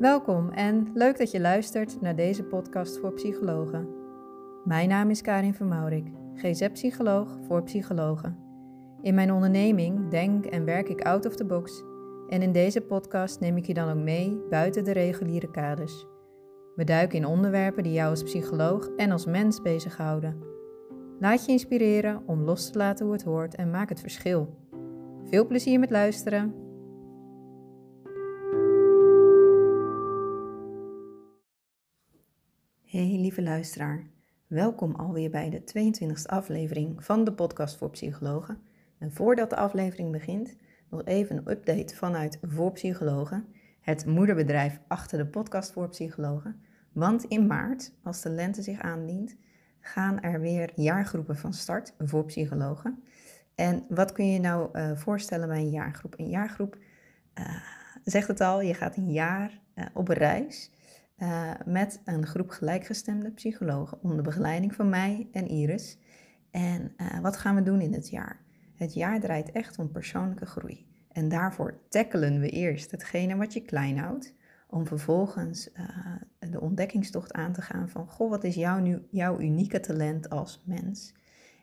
Welkom en leuk dat je luistert naar deze podcast voor psychologen. Mijn naam is Karin van Maurik, GZ-psycholoog voor psychologen. In mijn onderneming denk en werk ik out of the box en in deze podcast neem ik je dan ook mee buiten de reguliere kaders. We duiken in onderwerpen die jou als psycholoog en als mens bezighouden. Laat je inspireren om los te laten hoe het hoort en maak het verschil. Veel plezier met luisteren. Hey lieve luisteraar, welkom alweer bij de 22e aflevering van de podcast voor psychologen. En voordat de aflevering begint, nog even een update vanuit Voor Psychologen, het moederbedrijf achter de podcast voor psychologen. Want in maart, als de lente zich aandient, gaan er weer jaargroepen van start voor psychologen. En wat kun je nou uh, voorstellen bij een jaargroep? Een jaargroep uh, zegt het al, je gaat een jaar uh, op een reis met een groep gelijkgestemde psychologen onder begeleiding van mij en Iris. En wat gaan we doen in het jaar? Het jaar draait echt om persoonlijke groei. En daarvoor tackelen we eerst hetgene wat je klein houdt, om vervolgens de ontdekkingstocht aan te gaan van, goh, wat is jouw, nu, jouw unieke talent als mens?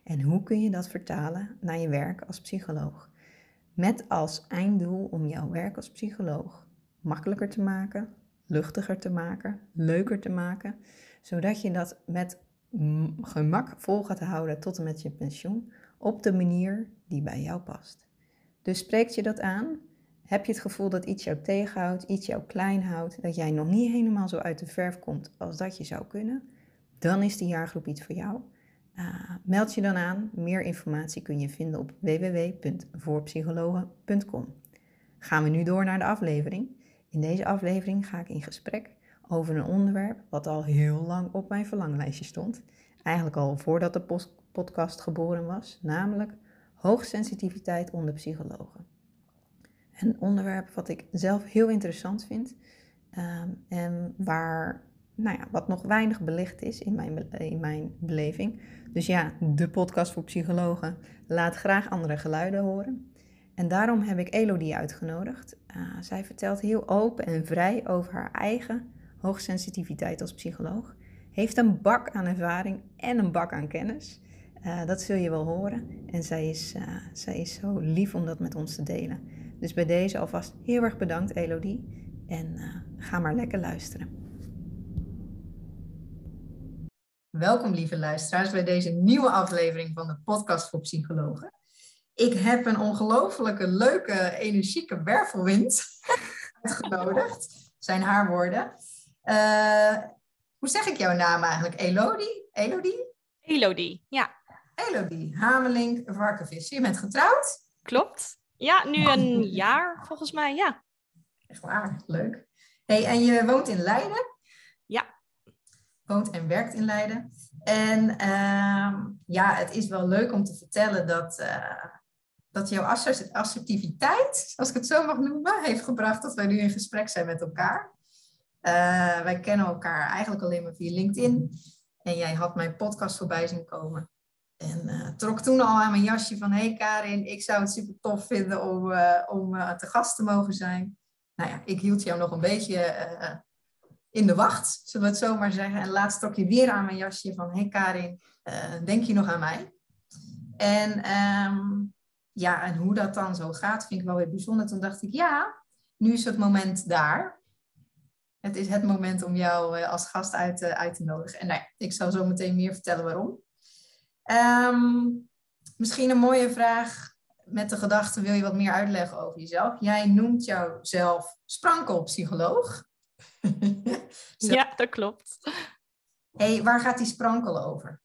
En hoe kun je dat vertalen naar je werk als psycholoog? Met als einddoel om jouw werk als psycholoog makkelijker te maken, luchtiger te maken, leuker te maken, zodat je dat met gemak vol gaat houden tot en met je pensioen op de manier die bij jou past. Dus spreekt je dat aan? Heb je het gevoel dat iets jou tegenhoudt, iets jou klein houdt, dat jij nog niet helemaal zo uit de verf komt als dat je zou kunnen? Dan is die jaargroep iets voor jou. Uh, meld je dan aan. Meer informatie kun je vinden op www.voorpsychologen.com. Gaan we nu door naar de aflevering. In deze aflevering ga ik in gesprek over een onderwerp wat al heel lang op mijn verlanglijstje stond. Eigenlijk al voordat de podcast geboren was, namelijk hoogsensitiviteit onder psychologen. Een onderwerp wat ik zelf heel interessant vind um, en waar nou ja, wat nog weinig belicht is in mijn, in mijn beleving. Dus ja, de podcast voor psychologen laat graag andere geluiden horen. En daarom heb ik Elodie uitgenodigd. Uh, zij vertelt heel open en vrij over haar eigen hoogsensitiviteit als psycholoog. Heeft een bak aan ervaring en een bak aan kennis. Uh, dat zul je wel horen. En zij is, uh, zij is zo lief om dat met ons te delen. Dus bij deze alvast heel erg bedankt, Elodie. En ga maar lekker luisteren. Welkom, lieve luisteraars, bij deze nieuwe aflevering van de Podcast voor Psychologen. Ik heb een ongelofelijke, leuke, energieke wervelwind uitgenodigd. Zijn haar woorden. Uh, hoe zeg ik jouw naam eigenlijk? Elodie? Elodie? Elodie, ja. Elodie, Hamelink, Varkenvis. Je bent getrouwd? Klopt. Ja, nu een jaar volgens mij, ja. Echt waar, leuk. Hey, en je woont in Leiden? Ja, woont en werkt in Leiden. En uh, ja, het is wel leuk om te vertellen dat, uh, dat jouw assertiviteit, als ik het zo mag noemen, heeft gebracht dat wij nu in gesprek zijn met elkaar. Uh, wij kennen elkaar eigenlijk alleen maar via LinkedIn. En jij had mijn podcast voorbij zien komen. En uh, trok toen al aan mijn jasje van... Hey Karin, ik zou het super tof vinden om, om te gast te mogen zijn. Nou ja, ik hield jou nog een beetje in de wacht, zullen we het zo maar zeggen. En laatst trok je weer aan mijn jasje van, hey Karin, denk je nog aan mij? En um, ja, en hoe dat dan zo gaat, vind ik wel weer bijzonder. Toen dacht ik, ja, nu is het moment daar. Het is het moment om jou uh, als gast uit, uh, uit te nodigen. En nou ja, ik zal zo meteen meer vertellen waarom. Um, misschien een mooie vraag met de gedachte, wil je wat meer uitleggen over jezelf? Jij noemt jouzelf sprankelpsycholoog. ja, dat klopt. hey, waar gaat die sprankel over?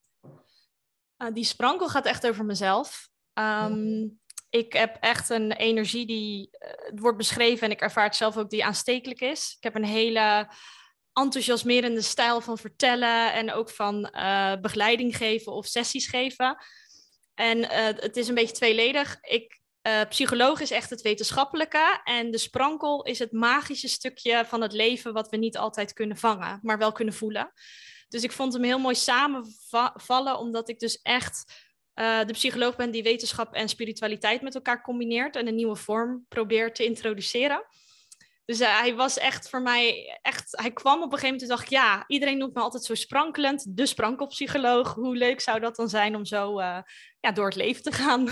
Uh, die sprankel gaat echt over mezelf. Um, ik heb echt een energie die uh, wordt beschreven en ik ervaar het zelf ook die aanstekelijk is. Ik heb een hele enthousiasmerende stijl van vertellen en ook van uh, begeleiding geven of sessies geven. En het is een beetje tweeledig. Ik psycholoog is echt het wetenschappelijke en de sprankel is het magische stukje van het leven wat we niet altijd kunnen vangen, maar wel kunnen voelen. Dus ik vond hem heel mooi samenvallen, omdat ik dus echt uh, de psycholoog ben die wetenschap en spiritualiteit met elkaar combineert en een nieuwe vorm probeert te introduceren. Dus uh, hij was echt voor mij, echt, hij kwam op een gegeven moment en dacht ik, ja, iedereen noemt me altijd zo sprankelend, de sprankelpsycholoog. Hoe leuk zou dat dan zijn om zo uh, ja, door het leven te gaan?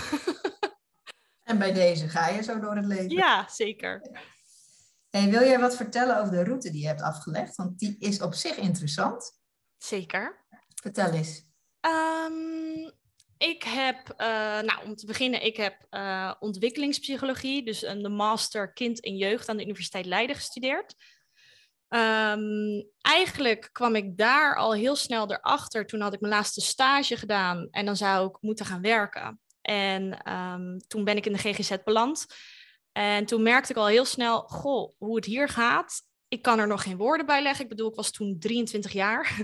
en bij deze ga je zo door het leven? Ja, zeker. Hey, wil jij wat vertellen over de route die je hebt afgelegd? Want die is op zich interessant. Zeker. Vertel eens. Um, ik heb, uh, nou om te beginnen, ik heb uh, ontwikkelingspsychologie, dus een de master kind en jeugd aan de Universiteit Leiden gestudeerd. Um, eigenlijk kwam ik daar al heel snel erachter. Toen had ik mijn laatste stage gedaan en dan zou ik moeten gaan werken. En um, toen ben ik in de GGZ beland. En toen merkte ik al heel snel, goh, hoe het hier gaat. Ik kan er nog geen woorden bij leggen. Ik bedoel, ik was toen 23 jaar.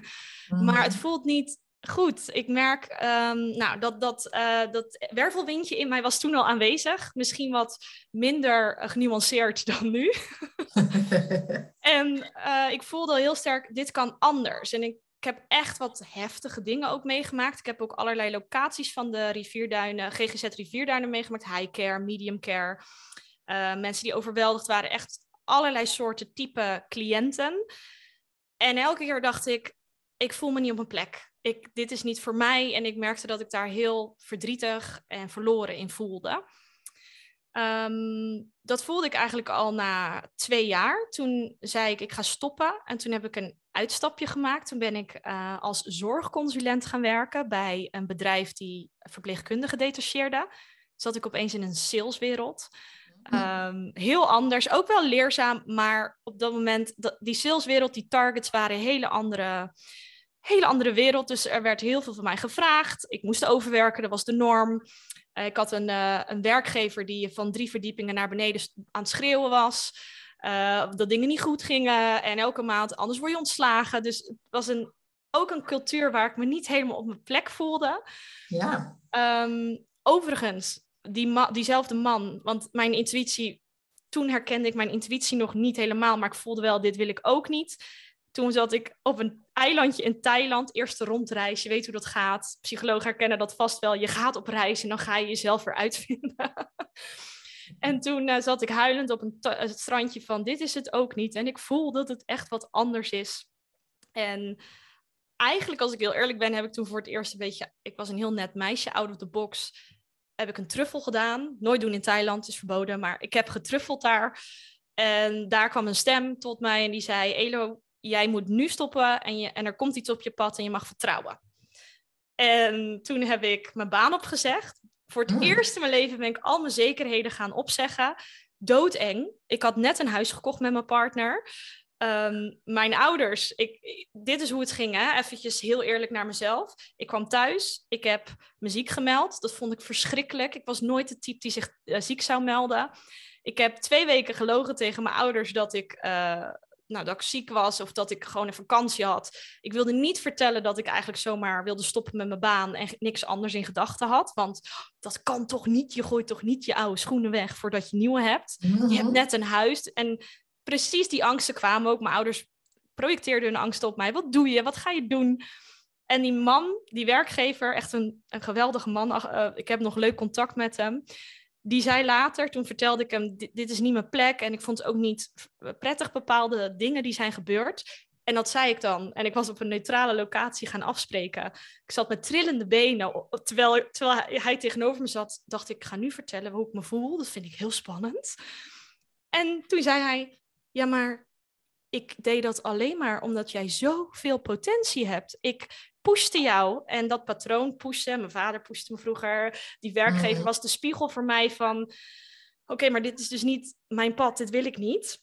Mm. Maar het voelt niet goed. Ik merk um, nou, dat, dat, uh, dat wervelwindje in mij was toen al aanwezig. Misschien wat minder uh, genuanceerd dan nu. en uh, ik voelde heel sterk, dit kan anders. En ik, ik heb echt wat heftige dingen ook meegemaakt. Ik heb ook allerlei locaties van de rivierduinen, GGZ rivierduinen meegemaakt. High care, medium care. mensen die overweldigd waren. Echt allerlei soorten type cliënten. En elke keer dacht ik, ik voel me niet op mijn plek ik, dit is niet voor mij. En ik merkte dat ik daar heel verdrietig en verloren in voelde. Um, dat voelde ik eigenlijk al na twee jaar. Toen zei ik, ik ga stoppen. En toen heb ik een uitstapje gemaakt. Toen ben ik uh, als zorgconsulent gaan werken bij een bedrijf die verpleegkundigen detacheerde. Zat ik opeens in een saleswereld. Um, heel anders, ook wel leerzaam, maar op dat moment, die saleswereld, die targets waren hele andere hele andere wereld. Dus er werd heel veel van mij gevraagd. Ik moest overwerken, dat was de norm. Uh, ik had een, uh, een werkgever die van drie verdiepingen naar beneden aan het schreeuwen was. Uh, dat dingen niet goed gingen en elke maand anders word je ontslagen. Dus het was een, ook een cultuur waar ik me niet helemaal op mijn plek voelde. Ja. Um, overigens, die ma diezelfde man, want mijn intuïtie, toen herkende ik mijn intuïtie nog niet helemaal, maar ik voelde wel, dit wil ik ook niet. Toen zat ik op een eilandje in Thailand, eerste rondreis. Je weet hoe dat gaat. Psychologen herkennen dat vast wel. Je gaat op reis en dan ga je jezelf weer uitvinden. en toen uh, zat ik huilend op een het strandje van dit is het ook niet. En ik voel dat het echt wat anders is. En eigenlijk, als ik heel eerlijk ben, heb ik toen voor het eerst een beetje... Ik was een heel net meisje, out of the box. Heb ik een truffel gedaan. Nooit doen in Thailand, is verboden. Maar ik heb getruffeld daar. En daar kwam een stem tot mij en die zei... Elo, jij moet nu stoppen en, je, en er komt iets op je pad en je mag vertrouwen. En toen heb ik mijn baan opgezegd. Voor het mm. eerst in mijn leven ben ik al mijn zekerheden gaan opzeggen. Doodeng. Ik had net een huis gekocht met mijn partner. Um, mijn ouders, ik, dit is hoe het ging, hè? eventjes heel eerlijk naar mezelf. Ik kwam thuis, ik heb me ziek gemeld. Dat vond ik verschrikkelijk. Ik was nooit de type die zich uh, ziek zou melden. Ik heb twee weken gelogen tegen mijn ouders dat ik uh, nou, dat ik ziek was of dat ik gewoon een vakantie had. Ik wilde niet vertellen dat ik eigenlijk zomaar wilde stoppen met mijn baan en niks anders in gedachten had. Want dat kan toch niet? Je gooit toch niet je oude schoenen weg voordat je nieuwe hebt? Je hebt mhm. net een huis. En precies die angsten kwamen ook. Mijn ouders projecteerden hun angsten op mij. Wat doe je? Wat ga je doen? En die man, die werkgever, echt een, een geweldige man. Uh, ik heb nog leuk contact met hem die zei later, toen vertelde ik hem, dit, is niet mijn plek. En ik vond ook niet prettig bepaalde dingen die zijn gebeurd. En dat zei ik dan. En ik was op een neutrale locatie gaan afspreken. Ik zat met trillende benen. Terwijl, terwijl hij tegenover me zat, dacht ik, ik ga nu vertellen hoe ik me voel. Dat vind ik heel spannend. En toen zei hij, ja, maar ik deed dat alleen maar omdat jij zoveel potentie hebt. Ik pushte jou en dat patroon pushte. Mijn vader pushte me vroeger. Die werkgever mhm. was de spiegel voor mij van... Oké, maar dit is dus niet mijn pad. Dit wil ik niet.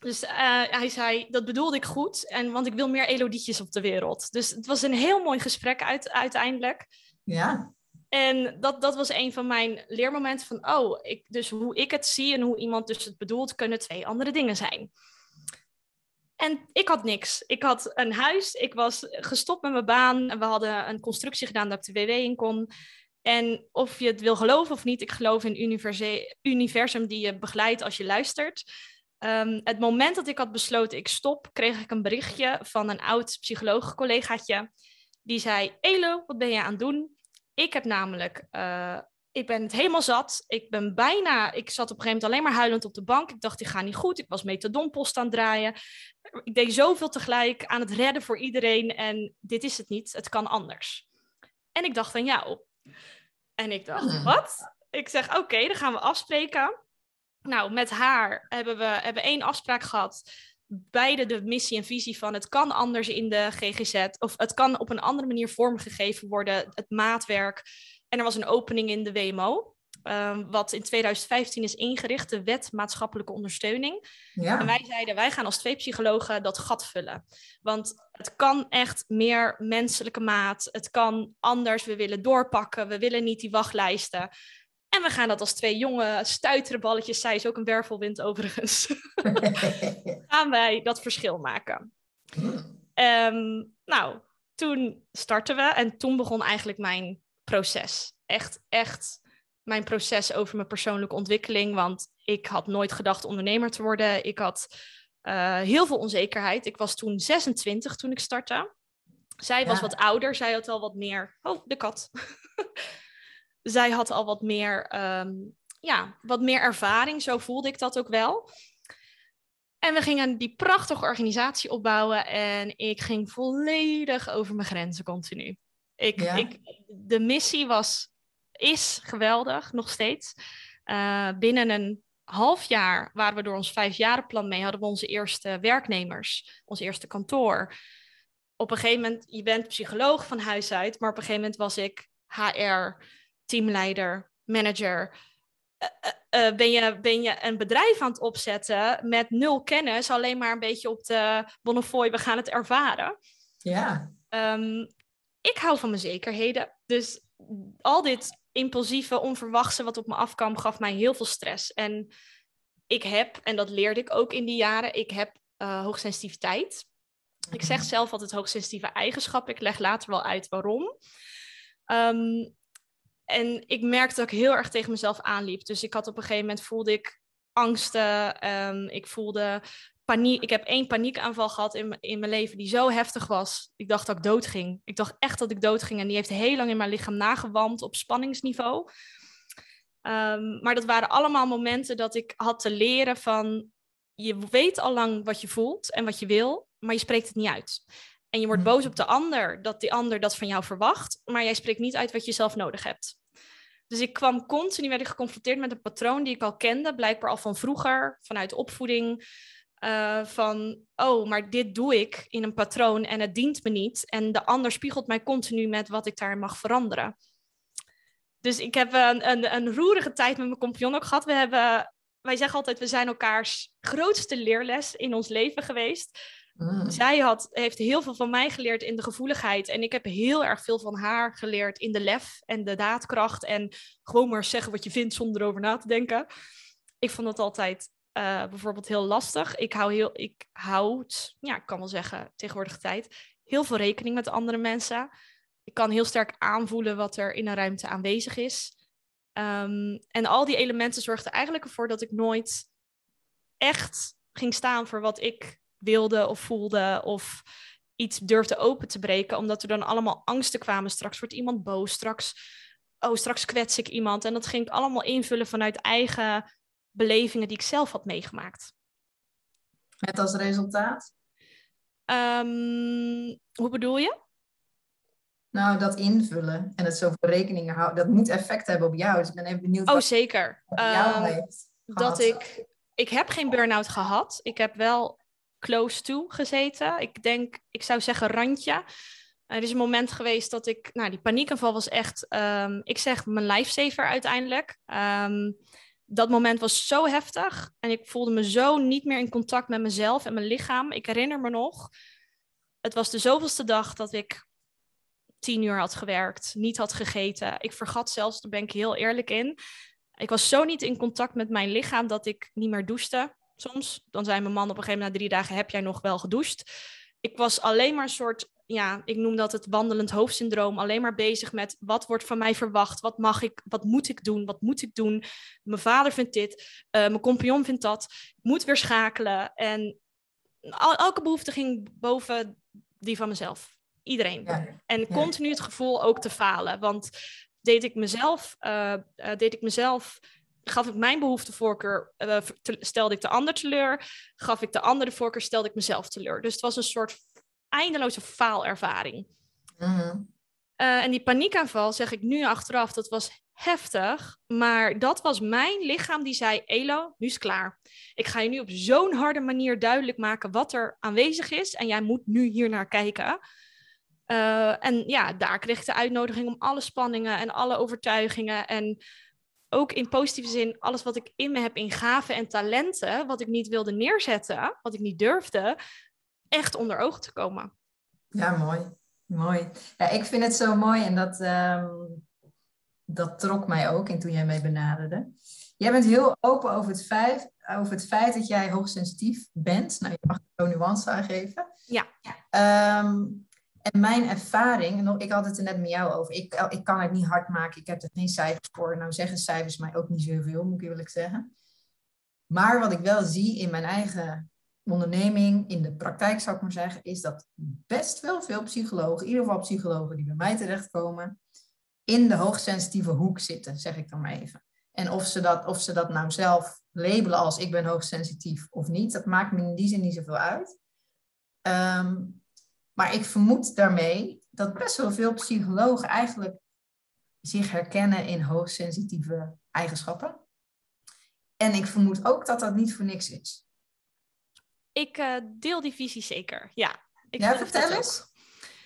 Dus uh, hij zei, dat bedoelde ik goed. En, want ik wil meer elodietjes op de wereld. Dus het was een heel mooi gesprek uit, uiteindelijk. Ja. En dat, dat was een van mijn leermomenten van... Oh, ik, dus hoe ik het zie en hoe iemand dus het bedoelt... kunnen twee andere dingen zijn. En ik had niks. Ik had een huis, ik was gestopt met mijn baan. En we hadden een constructie gedaan dat ik de WW in kon. En of je het wil geloven of niet, ik geloof in universum die je begeleidt als je luistert. Um, het moment dat ik had besloten ik stop, kreeg ik een berichtje van een oud psycholoog-collegaatje. Die zei, Elo, wat ben je aan het doen? Ik heb namelijk uh, ik ben het helemaal zat. Ik ben bijna, ik zat op een gegeven moment alleen maar huilend op de bank. Ik dacht, ik ga niet goed. Ik was metadonpost aan het draaien. Ik deed zoveel tegelijk aan het redden voor iedereen. En dit is het niet, het kan anders. En ik dacht aan jou. En ik dacht, Ah. wat? Ik zeg, oké, dan gaan we afspreken. Nou, met haar hebben we hebben één afspraak gehad. Beide de missie en visie van het kan anders in de GGZ. Of het kan op een andere manier vormgegeven worden. Het maatwerk. En er was een opening in de WMO. ehm, wat in 2015 is ingericht, de Wet Maatschappelijke Ondersteuning. En wij zeiden, wij gaan als twee psychologen dat gat vullen. Want het kan echt meer menselijke maat. Het kan anders. We willen doorpakken. We willen niet die wachtlijsten. En we gaan dat als twee jonge stuiterenballetjes, zij is ook een wervelwind overigens, gaan wij dat verschil maken. Ehm, nou, toen startten we en toen begon eigenlijk mijn proces. Echt, echt mijn proces over mijn persoonlijke ontwikkeling. Want ik had nooit gedacht ondernemer te worden. Ik had eh, heel veel onzekerheid. Ik was toen 26 toen ik startte. Zij was wat ouder. Zij had al wat meer... Oh, de kat. Zij had al wat meer, ehm, ja, wat meer ervaring. Zo voelde ik dat ook wel. En we gingen die prachtige organisatie opbouwen en ik ging volledig over mijn grenzen continu. Ik, Ja. ik, de missie was, is geweldig, nog steeds. Eh, binnen een half jaar, waar we door ons vijfjarenplan mee hadden we onze eerste werknemers, ons eerste kantoor. Op een gegeven moment, je bent psycholoog van huis uit, maar op een gegeven moment was ik HR, teamleider, manager, eh, eh, ben, je, ben je een bedrijf aan het opzetten met nul kennis, alleen maar een beetje op de Bonnefoy, we gaan het ervaren. Ja. Ehm, ik hou van mijn zekerheden. Dus al dit impulsieve, onverwachte wat op me afkwam, gaf mij heel veel stress. En ik heb, en dat leerde ik ook in die jaren, ik heb eh, hoogsensitiviteit. Ik zeg zelf altijd hoogsensitieve eigenschap. Ik leg later wel uit waarom. Ehm, en ik merkte dat ik heel erg tegen mezelf aanliep. Dus ik had op een gegeven moment voelde ik angsten. ehm, ik voelde paniek. Ik heb één paniekaanval gehad in, in mijn leven die zo heftig was. Ik dacht dat ik dood ging. Ik dacht echt dat ik dood ging. En die heeft heel lang in mijn lichaam nagewand op spanningsniveau. Ehm, maar dat waren allemaal momenten dat ik had te leren van... Je weet al lang wat je voelt en wat je wil, maar je spreekt het niet uit. En je wordt Mhm. boos op de ander, dat die ander dat van jou verwacht, maar jij spreekt niet uit wat je zelf nodig hebt. Dus ik kwam continu, werd ik geconfronteerd met een patroon die ik al kende, blijkbaar al van vroeger, vanuit opvoeding. Eh, van, oh, maar dit doe ik in een patroon en het dient me niet. En de ander spiegelt mij continu met wat ik daarin mag veranderen. Dus ik heb een, een, een roerige tijd met mijn compagnon ook gehad. We hebben, wij zeggen altijd, we zijn elkaars grootste leerles in ons leven geweest. Mm. Zij had, heeft heel veel van mij geleerd in de gevoeligheid. En ik heb heel erg veel van haar geleerd in de lef en de daadkracht. En gewoon maar zeggen wat je vindt zonder erover na te denken. Ik vond dat altijd eh, bijvoorbeeld heel lastig. Ik hou heel, ik houd, ja, ik kan wel zeggen, tegenwoordig tijd, heel veel rekening met andere mensen. Ik kan heel sterk aanvoelen wat er in een ruimte aanwezig is. Ehm, en al die elementen zorgden eigenlijk ervoor dat ik nooit echt ging staan voor wat ik wilde of voelde of iets durfde open te breken, omdat er dan allemaal angsten kwamen. Straks wordt iemand boos, straks, oh, straks kwets ik iemand. En dat ging ik allemaal invullen vanuit eigen belevingen die ik zelf had meegemaakt. Met als resultaat? Ehm, hoe bedoel je? Nou, dat invullen en het zoveel rekeningen houden, dat moet effect hebben op jou. Dus ik ben even benieuwd Oh, wat zeker. op jou Ehm, heeft dat ik, ik heb geen burn-out gehad. Ik heb wel close to gezeten. Ik denk, ik zou zeggen randje. Er is een moment geweest dat ik, nou die paniekaanval was echt, ehm, ik zeg mijn lifesaver uiteindelijk. Dat moment was zo heftig en ik voelde me zo niet meer in contact met mezelf en mijn lichaam. Ik herinner me nog, het was de zoveelste dag dat ik tien uur had gewerkt, niet had gegeten. Ik vergat zelfs, daar ben ik heel eerlijk in. Ik was zo niet in contact met mijn lichaam dat ik niet meer douchte. Soms, dan zei mijn man op een gegeven moment na drie dagen, heb jij nog wel gedoucht? Ik was alleen maar een soort, ja, ik noem dat het wandelend hoofdsyndroom. Alleen maar bezig met wat wordt van mij verwacht? Wat mag ik? Wat moet ik doen? Wat moet ik doen? Mijn vader vindt dit, eh, mijn compagnon vindt dat. Ik moet weer schakelen. En al- elke behoefte ging boven die van mezelf. Iedereen. Ja. En continu het gevoel ook te falen. Want deed ik mezelf, uh, deed ik mezelf gaf ik mijn behoeftevoorkeur, uh, stelde ik de ander teleur. Gaf ik de andere voorkeur, stelde ik mezelf teleur. Dus het was een soort eindeloze faalervaring. Uh en die paniekaanval, zeg ik nu achteraf, dat was heftig. Maar dat was mijn lichaam die zei: Elo, nu is het klaar. Ik ga je nu op zo'n harde manier duidelijk maken wat er aanwezig is. En jij moet nu hier naar kijken. Uh, en ja, daar kreeg ik de uitnodiging om alle spanningen en alle overtuigingen. En ook in positieve zin, alles wat ik in me heb in gaven en talenten, wat ik niet wilde neerzetten, wat ik niet durfde, echt onder ogen te komen. Ja, mooi. Mooi. Ja, ik vind het zo mooi en dat, ehm, dat trok mij ook in toen jij mij benaderde. Jij bent heel open over het feit, over het feit dat jij hoogsensitief bent. Nou, je mag er nuance aangeven. Ja. Um, en mijn ervaring, ik had het er net met jou over, ik, ik kan het niet hard maken, ik heb er geen cijfers voor. Nou zeggen cijfers mij ook niet zoveel, moet ik eerlijk zeggen. Maar wat ik wel zie in mijn eigen onderneming, in de praktijk zou ik maar zeggen, is dat best wel veel psychologen, in ieder geval psychologen die bij mij terechtkomen, in de hoogsensitieve hoek zitten, zeg ik dan maar even. En of ze dat, of ze dat nou zelf labelen als ik ben hoogsensitief of niet, dat maakt me in die zin niet zoveel uit. Um, maar ik vermoed daarmee dat best wel veel psychologen eigenlijk zich herkennen in hoogsensitieve eigenschappen. En ik vermoed ook dat dat niet voor niks is. Ik uh, deel die visie zeker, ja. Ik ja, vertel eens.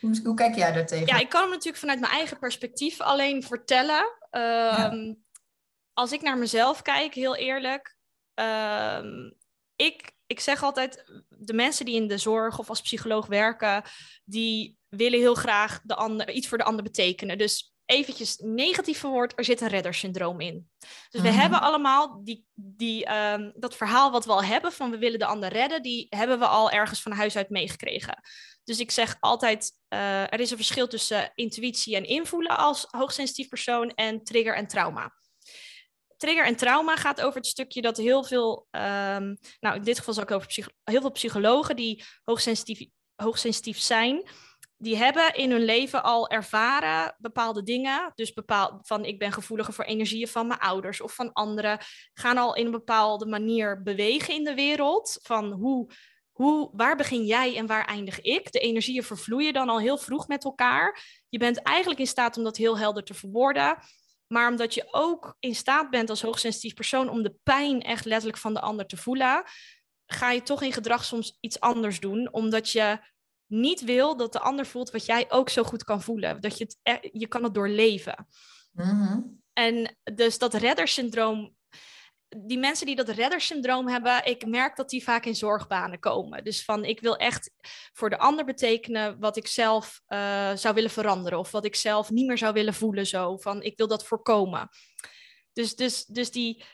Hoe, hoe, kijk jij daar tegen? Ja, ik kan hem natuurlijk vanuit mijn eigen perspectief alleen vertellen. Ehm, als ik naar mezelf kijk, heel eerlijk. Um, ik ik zeg altijd, de mensen die in de zorg of als psycholoog werken, die willen heel graag de ander, iets voor de ander betekenen. Dus eventjes negatief verwoord, er zit een reddersyndroom in. Dus we mhm. hebben allemaal die, die, ehm, dat verhaal wat we al hebben van we willen de ander redden, die hebben we al ergens van huis uit meegekregen. Dus ik zeg altijd, uh, er is een verschil tussen intuïtie en invoelen als hoogsensitief persoon en trigger en trauma trigger en trauma gaat over het stukje dat heel veel, um, nou in dit geval zal ik over heel veel psychologen die hoogsensitief, hoogsensitief zijn, die hebben in hun leven al ervaren bepaalde dingen. Dus bepaald van ik ben gevoeliger voor energieën van mijn ouders of van anderen. Gaan al in een bepaalde manier bewegen in de wereld. Van hoe, hoe, waar begin jij en waar eindig ik? De energieën vervloeien dan al heel vroeg met elkaar. Je bent eigenlijk in staat om dat heel helder te verwoorden. Maar omdat je ook in staat bent als hoogsensitief persoon om de pijn echt letterlijk van de ander te voelen, ga je toch in gedrag soms iets anders doen, omdat je niet wil dat de ander voelt wat jij ook zo goed kan voelen. Dat je het, e-, je kan het doorleven. Mm En dus dat reddersyndroom die mensen die dat reddersyndroom hebben, ik merk dat die vaak in zorgbanen komen. Dus van ik wil echt voor de ander betekenen wat ik zelf uh, zou willen veranderen of wat ik zelf niet meer zou willen voelen zo. Van ik wil dat voorkomen. Dus, dus, dus die,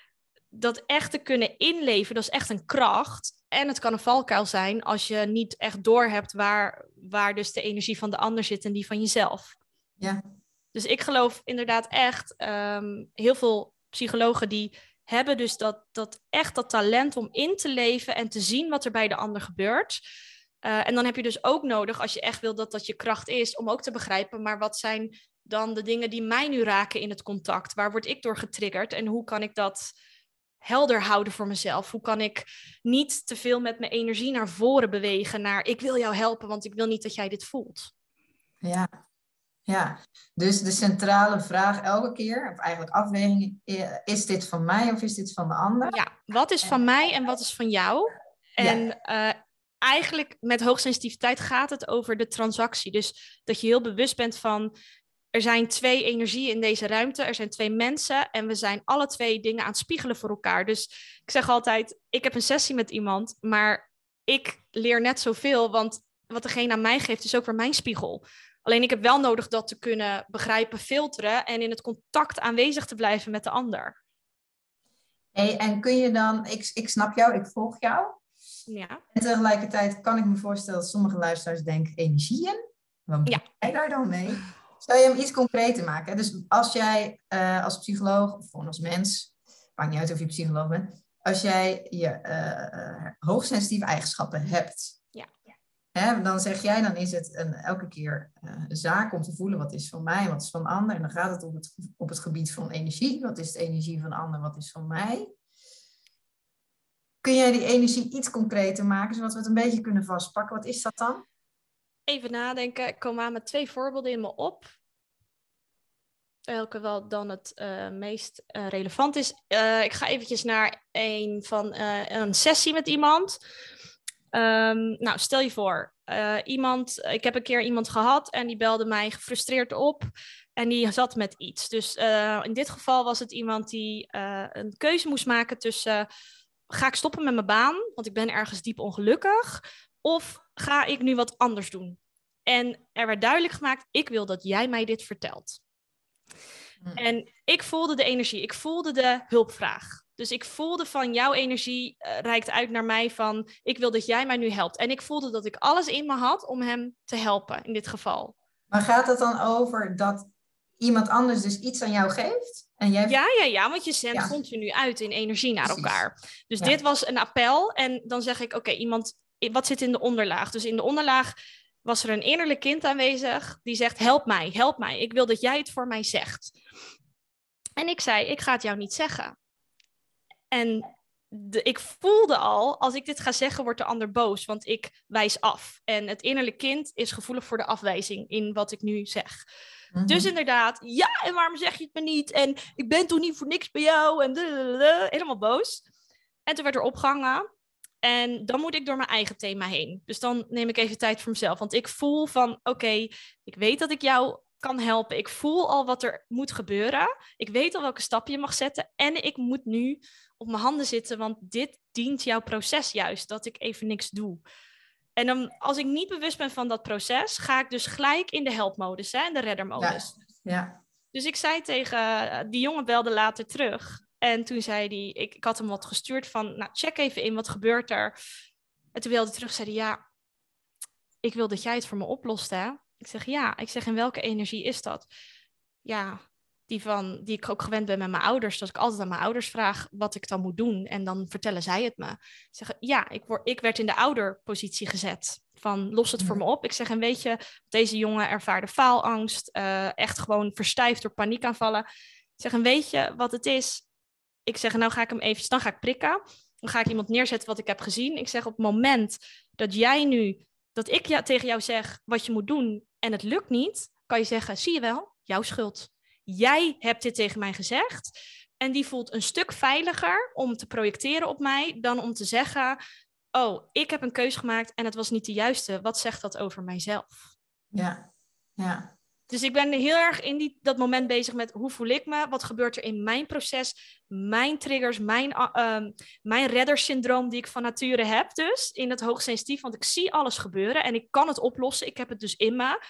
dat echt te kunnen inleven, dat is echt een kracht. En het kan een valkuil zijn als je niet echt doorhebt waar, waar dus de energie van de ander zit en die van jezelf. Ja. Dus ik geloof inderdaad echt um, heel veel psychologen die hebben dus dat, dat echt dat talent om in te leven en te zien wat er bij de ander gebeurt. Uh, en dan heb je dus ook nodig, als je echt wil dat dat je kracht is, om ook te begrijpen, maar wat zijn dan de dingen die mij nu raken in het contact? Waar word ik door getriggerd en hoe kan ik dat helder houden voor mezelf? Hoe kan ik niet te veel met mijn energie naar voren bewegen naar ik wil jou helpen, want ik wil niet dat jij dit voelt? Ja, ja, dus de centrale vraag elke keer, of eigenlijk afweging, is dit van mij of is dit van de ander? Ja, wat is van mij en wat is van jou? En eh, eigenlijk met hoogsensitiviteit gaat het over de transactie. Dus dat je heel bewust bent van, er zijn twee energieën in deze ruimte, er zijn twee mensen en we zijn alle twee dingen aan het spiegelen voor elkaar. Dus ik zeg altijd, ik heb een sessie met iemand, maar ik leer net zoveel, want wat degene aan mij geeft is ook weer mijn spiegel. Alleen ik heb wel nodig dat te kunnen begrijpen, filteren en in het contact aanwezig te blijven met de ander. Hey, en kun je dan, ik, ik snap jou, ik volg jou. Ja. En tegelijkertijd kan ik me voorstellen dat sommige luisteraars denken, energieën? Wat moet ja. jij daar dan mee? Zou je hem iets concreter maken? Dus als jij uh, als psycholoog of gewoon als mens, maakt niet uit of je psycholoog bent, als jij je uh, hoogsensitieve eigenschappen hebt, ja. Hè, dan zeg jij, dan is het een, elke keer uh, een zaak om te voelen wat is van mij, wat is van de ander. En dan gaat het op het, op het gebied van energie. Wat is de energie van de ander, wat is van mij? Kun jij die energie iets concreter maken, zodat we het een beetje kunnen vastpakken? Wat is dat dan? Even nadenken. Ik kom aan met twee voorbeelden in me op. Welke wel dan het uh, meest uh, relevant is. Uh, ik ga eventjes naar een van een sessie met iemand. Um, nou, stel je voor, iemand, ik heb een keer iemand gehad en die belde mij gefrustreerd op en die zat met iets. Dus in dit geval was het iemand die een keuze moest maken tussen ga ik stoppen met mijn baan, want ik ben ergens diep ongelukkig, of ga ik nu wat anders doen? En er werd duidelijk gemaakt, ik wil dat jij mij dit vertelt. Hmm. En ik voelde de energie, ik voelde de hulpvraag. Dus ik voelde van jouw energie uh, reikt uit naar mij van ik wil dat jij mij nu helpt. En ik voelde dat ik alles in me had om hem te helpen in dit geval. Maar gaat het dan over dat iemand anders dus iets aan jou geeft? En jij... Ja, ja, ja, want je zendt ja. continu uit in energie naar elkaar. Dus dit was een appel en dan zeg ik oké, iemand, wat zit in de onderlaag? Dus in de onderlaag was er een innerlijk kind aanwezig die zegt: Help mij, help mij. Ik wil dat jij het voor mij zegt. En ik zei: Ik ga het jou niet zeggen. En de, ik voelde al, als ik dit ga zeggen, wordt de ander boos, want ik wijs af. En het innerlijk kind is gevoelig voor de afwijzing in wat ik nu zeg. Mhm. Dus inderdaad, ja, en waarom zeg je het me niet? En ik ben toch niet voor niks bij jou? En helemaal boos. En toen werd er opgehangen. En dan moet ik door mijn eigen thema heen. Dus dan neem ik even tijd voor mezelf. Want ik voel van, oké, ik weet dat ik jou kan helpen. Ik voel al wat er moet gebeuren. Ik weet al welke stap je mag zetten. En ik moet nu op mijn handen zitten, want dit dient jouw proces juist, dat ik even niks doe. En dan, als ik niet bewust ben van dat proces, ga ik dus gelijk in de helpmodus, hè, in de reddermodus. Ja. ja. Dus ik zei tegen die jongen belde later terug. En toen zei hij, ik, ik had hem wat gestuurd van, nou check even in, wat gebeurt er? En toen wilde hij terug, zei hij, ja, ik wil dat jij het voor me oplost, hè? Ik zeg, ja. Ik zeg, en welke energie is dat? Ja, die, van, die ik ook gewend ben met mijn ouders. Dat ik altijd aan mijn ouders vraag wat ik dan moet doen. En dan vertellen zij het me. Ik zeg, ja, ik, word, ik werd in de ouderpositie gezet. Van, los het voor me op. Ik zeg, en weet je, deze jongen ervaarde faalangst. Uh, echt gewoon verstijfd door paniekaanvallen. Ik zeg, en weet je wat het is? Ik zeg, nou ga ik hem even, dan ga ik prikken. Dan ga ik iemand neerzetten wat ik heb gezien. Ik zeg, op het moment dat jij nu, dat ik ja, tegen jou zeg wat je moet doen en het lukt niet, kan je zeggen, zie je wel, jouw schuld. Jij hebt dit tegen mij gezegd. En die voelt een stuk veiliger om te projecteren op mij dan om te zeggen, oh, ik heb een keuze gemaakt en het was niet de juiste. Wat zegt dat over mijzelf? Ja, ja. Dus ik ben heel erg in die, dat moment bezig met hoe voel ik me, wat gebeurt er in mijn proces, mijn triggers, mijn, uh, mijn reddersyndroom die ik van nature heb dus, in het hoogsensitief, want ik zie alles gebeuren en ik kan het oplossen, ik heb het dus in me.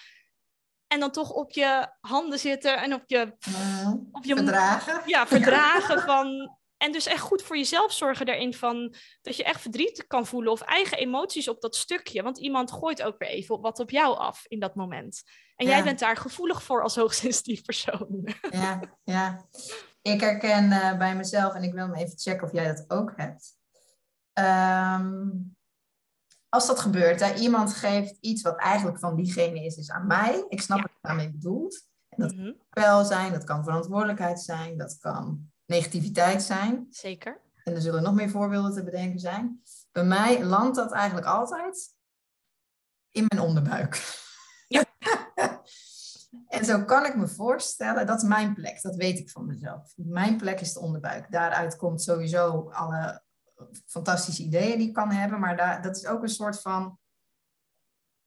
En dan toch op je handen zitten en op je... Mm, op je verdragen. Ja, verdragen van en dus echt goed voor jezelf zorgen daarin van dat je echt verdriet kan voelen of eigen emoties op dat stukje. Want iemand gooit ook weer even wat op jou af in dat moment. En jij bent daar gevoelig voor als hoogsensitief persoon. Ja, ja. Ik herken uh, bij mezelf en ik wil me even checken of jij dat ook hebt. Um, als dat gebeurt, hè, iemand geeft iets wat eigenlijk van diegene is, is aan mij. Ik snap ja. wat je daarmee bedoelt. En dat mm kan wel zijn, dat kan verantwoordelijkheid zijn, dat kan negativiteit zijn. Zeker. En er zullen nog meer voorbeelden te bedenken zijn. Bij mij landt dat eigenlijk altijd in mijn onderbuik. Ja. en zo kan ik me voorstellen, dat is mijn plek, dat weet ik van mezelf. Mijn plek is de onderbuik. Daaruit komt sowieso alle fantastische ideeën die ik kan hebben, maar daar, dat is ook een soort van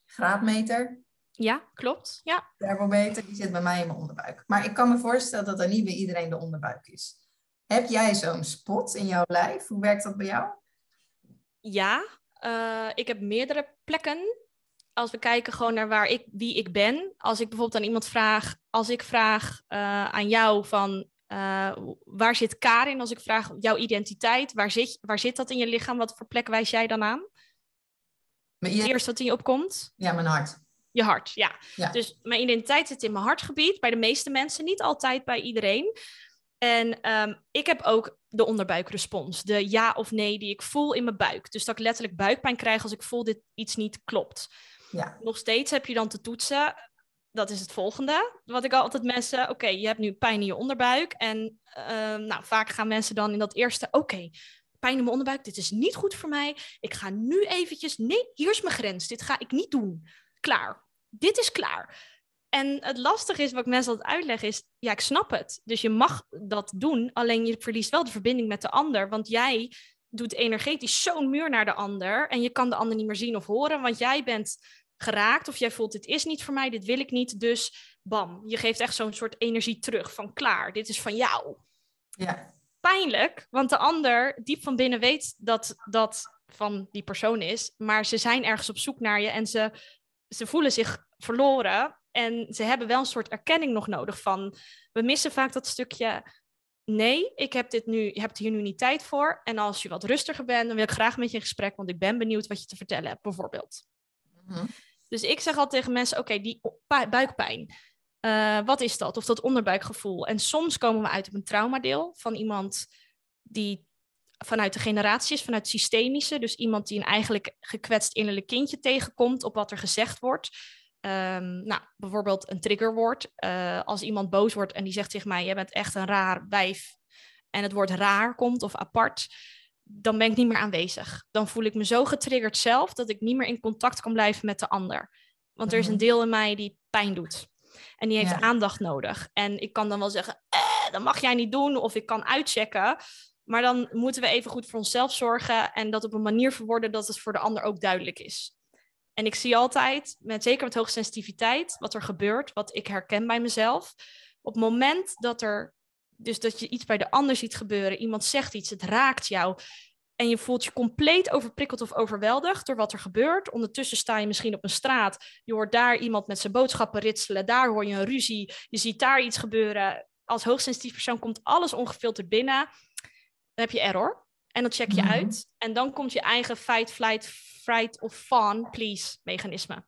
graadmeter. Ja, klopt. Ja. Thermometer, die zit bij mij in mijn onderbuik. Maar ik kan me voorstellen dat er niet bij iedereen de onderbuik is. Heb jij zo'n spot in jouw lijf? Hoe werkt dat bij jou? Ja, uh, ik heb meerdere plekken. Als we kijken gewoon naar waar ik, wie ik ben. Als ik bijvoorbeeld aan iemand vraag, als ik vraag uh, aan jou van uh, waar zit Karin? Als ik vraag jouw identiteit, waar zit, waar zit dat in je lichaam? Wat voor plek wijs jij dan aan? Het eerste wat in je opkomt? Ja, mijn hart. Je hart, ja. ja. Dus mijn identiteit zit in mijn hartgebied. Bij de meeste mensen, niet altijd bij iedereen. En ehm, ik heb ook de onderbuikrespons, de ja of nee die ik voel in mijn buik. Dus dat ik letterlijk buikpijn krijg als ik voel dit iets niet klopt. Ja. Nog steeds heb je dan te toetsen. Dat is het volgende. Wat ik altijd mensen, oké, je hebt nu pijn in je onderbuik. En ehm, nou, vaak gaan mensen dan in dat eerste, oké, pijn in mijn onderbuik, dit is niet goed voor mij. Ik ga nu eventjes, nee, hier is mijn grens. Dit ga ik niet doen. Klaar. Dit is klaar. En het lastige is, wat ik mensen altijd uitleg, is, ja, ik snap het. Dus je mag dat doen, alleen je verliest wel de verbinding met de ander. Want jij doet energetisch zo'n muur naar de ander en je kan de ander niet meer zien of horen, want jij bent geraakt of jij voelt, dit is niet voor mij, dit wil ik niet. Dus bam, je geeft echt zo'n soort energie terug van klaar, dit is van jou. Ja. Pijnlijk, want de ander diep van binnen weet dat dat van die persoon is, maar ze zijn ergens op zoek naar je en ze, ze voelen zich verloren en ze hebben wel een soort erkenning nog nodig van, we missen vaak dat stukje, nee, ik heb dit nu, je hebt hier nu niet tijd voor. En als je wat rustiger bent, dan wil ik graag met je in gesprek, want ik ben benieuwd wat je te vertellen hebt, bijvoorbeeld. Mhm. Dus ik zeg altijd tegen mensen, oké, die buikpijn, eh, wat is dat? Of dat onderbuikgevoel. En soms komen we uit op een traumadeel van iemand die vanuit de generatie is, vanuit het systemische. Dus iemand die een eigenlijk gekwetst innerlijk kindje tegenkomt op wat er gezegd wordt. Ehm, nou, bijvoorbeeld een triggerwoord. Eh, als iemand boos wordt en die zegt tegen mij: Jij bent echt een raar wijf. En het woord raar komt of apart. Dan ben ik niet meer aanwezig. Dan voel ik me zo getriggerd zelf dat ik niet meer in contact kan blijven met de ander. Want er is een Mhm. deel in mij die pijn doet. En die heeft Ja. aandacht nodig. En ik kan dan wel zeggen: eh, dat mag jij niet doen. Of ik kan uitchecken. Maar dan moeten we even goed voor onszelf zorgen. En dat op een manier verwoorden dat het voor de ander ook duidelijk is. En ik zie altijd, met, zeker met hoogsensitiviteit, wat er gebeurt, wat ik herken bij mezelf. Op het moment dat er, dus dat je iets bij de ander ziet gebeuren, iemand zegt iets, het raakt jou. En je voelt je compleet overprikkeld of overweldigd door wat er gebeurt. Ondertussen sta je misschien op een straat. Je hoort daar iemand met zijn boodschappen ritselen. Daar hoor je een ruzie. Je ziet daar iets gebeuren. Als hoogsensitief persoon komt alles ongefilterd binnen. Dan heb je error. En dat check je Mhm. uit. En dan komt je eigen fight, flight, fright of fawn, please mechanisme.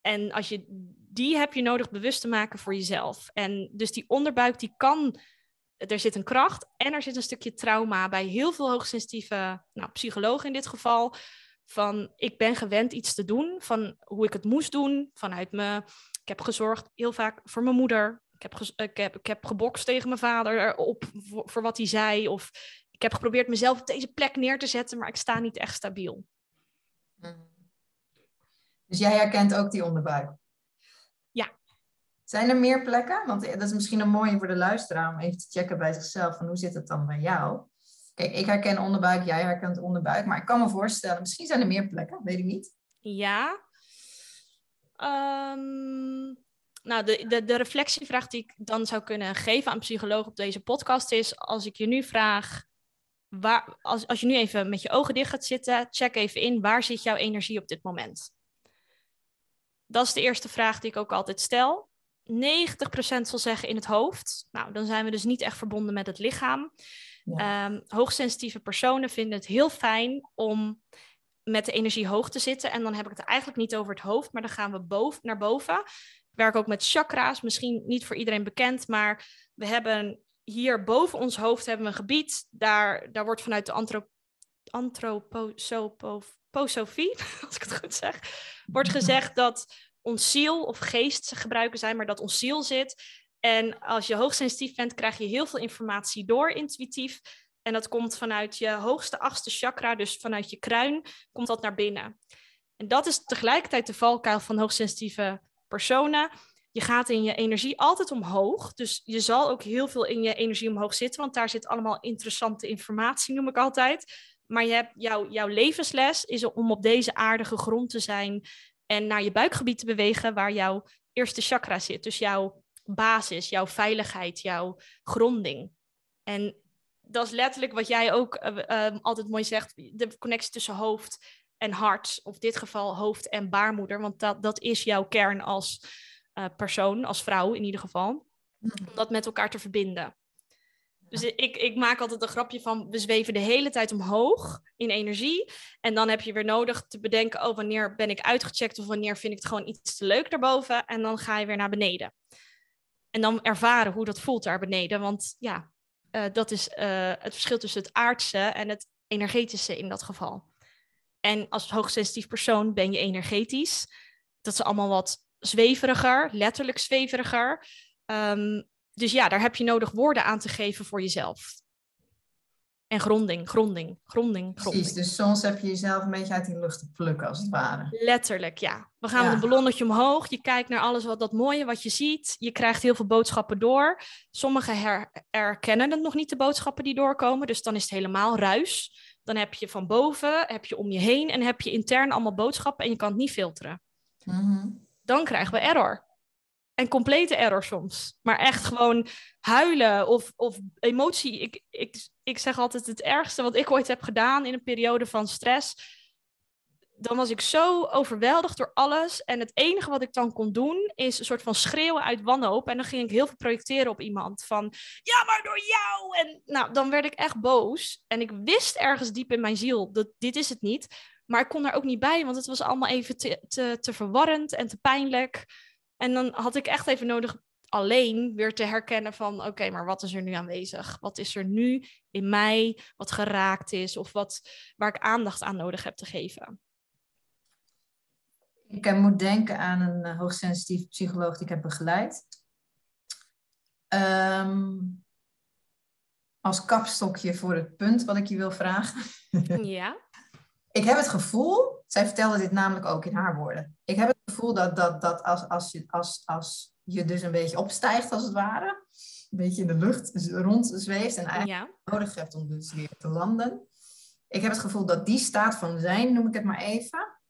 En als je, die heb je nodig bewust te maken voor jezelf. En dus die onderbuik, die kan, er zit een kracht en er zit een stukje trauma bij heel veel hoogsensitieve nou, psychologen in dit geval. Van ik ben gewend iets te doen, van hoe ik het moest doen, vanuit me. Ik heb gezorgd heel vaak voor mijn moeder. Ik heb, ik heb, ik heb gebokst tegen mijn vader op voor, voor wat hij zei. Of ik heb geprobeerd mezelf op deze plek neer te zetten, maar ik sta niet echt stabiel. Mhm. Dus jij herkent ook die onderbuik? Ja. Zijn er meer plekken? Want dat is misschien een mooie voor de luisteraar om even te checken bij zichzelf van hoe zit het dan bij jou? Kijk, ik herken onderbuik, jij herkent onderbuik, maar ik kan me voorstellen, misschien zijn er meer plekken, weet ik niet. Ja. Ehm, nou, de, de, de reflectievraag die ik dan zou kunnen geven aan psycholoog op deze podcast is: als ik je nu vraag, waar, als, als je nu even met je ogen dicht gaat zitten, check even in, waar zit jouw energie op dit moment? Dat is de eerste vraag die ik ook altijd stel. 90% zal zeggen in het hoofd. Nou, dan zijn we dus niet echt verbonden met het lichaam. Ja. Ehm, hoogsensitieve personen vinden het heel fijn om met de energie hoog te zitten. En dan heb ik het eigenlijk niet over het hoofd, maar dan gaan we boven, naar boven. Ik werk ook met chakra's, misschien niet voor iedereen bekend, maar we hebben hier boven ons hoofd hebben we een gebied. Daar, daar wordt vanuit de antro antroposofie, als ik het goed zeg, wordt gezegd dat ons ziel of geest ze gebruiken zijn, maar dat ons ziel zit. En als je hoogsensitief bent, krijg je heel veel informatie door intuïtief. En dat komt vanuit je hoogste achtste chakra, dus vanuit je kruin, komt dat naar binnen. En dat is tegelijkertijd de valkuil van hoogsensitieve personen. Je gaat in je energie altijd omhoog. Dus je zal ook heel veel in je energie omhoog zitten, want daar zit allemaal interessante informatie, noem ik altijd. Maar je hebt jouw, jouw levensles is om op deze aarde gegrond te zijn en naar je buikgebied te bewegen, waar jouw eerste chakra zit. Dus jouw basis, jouw veiligheid, jouw gronding. En dat is letterlijk wat jij ook uh, uh, altijd mooi zegt, de connectie tussen hoofd en hart, of in dit geval hoofd en baarmoeder, want dat, dat is jouw kern als uh, persoon, als vrouw in ieder geval, om dat met elkaar te verbinden. Dus ik, ik maak altijd een grapje van, we zweven de hele tijd omhoog in energie. En dan heb je weer nodig te bedenken, oh, wanneer ben ik uitgecheckt of wanneer vind ik het gewoon iets te leuk daarboven. En dan ga je weer naar beneden. En dan ervaren hoe dat voelt daar beneden. Want ja, uh, dat is uh, het verschil tussen het aardse en het energetische in dat geval. En als hoogsensitief persoon ben je energetisch. Dat is allemaal wat zweveriger, letterlijk zweveriger. Um, dus ja, daar heb je nodig woorden aan te geven voor jezelf. En gronding, gronding, gronding, gronding. Precies, dus soms heb je jezelf een beetje uit die lucht te plukken, als het ware. Letterlijk, ja. We gaan ja. een ballonnetje omhoog. Je kijkt naar alles wat dat mooie wat je ziet. Je krijgt heel veel boodschappen door. Sommigen her herkennen het nog niet, de boodschappen die doorkomen. Dus dan is het helemaal ruis. Dan heb je van boven, heb je om je heen en heb je intern allemaal boodschappen en je kan het niet filteren. Mm -hmm. Dan krijgen we error. En complete error soms. Maar echt gewoon huilen of, of emotie. Ik, ik, ik zeg altijd het ergste wat ik ooit heb gedaan in een periode van stress. Dan was ik zo overweldigd door alles. En het enige wat ik dan kon doen is een soort van schreeuwen uit wanhoop. En dan ging ik heel veel projecteren op iemand. Van ja, maar door jou. En nou, dan werd ik echt boos. En ik wist ergens diep in mijn ziel dat dit is het niet. Maar ik kon daar ook niet bij, want het was allemaal even te, te, te verwarrend en te pijnlijk. En dan had ik echt even nodig alleen weer te herkennen van oké, maar wat is er nu aanwezig? Wat is er nu in mij wat geraakt is of wat, waar ik aandacht aan nodig heb te geven? Ik moet denken aan een uh, hoogsensitief psycholoog die ik heb begeleid. Um, als kapstokje voor het punt wat ik je wil vragen. Ja. Ik heb het gevoel, zij vertelde dit namelijk ook in haar woorden. Ik heb het gevoel dat, dat, dat als, als, je, als, als je dus een beetje opstijgt, als het ware, een beetje in de lucht rond zweeft en eigenlijk ja. nodig hebt om dus weer te landen. Ik heb het gevoel dat die staat van zijn, noem ik het maar even,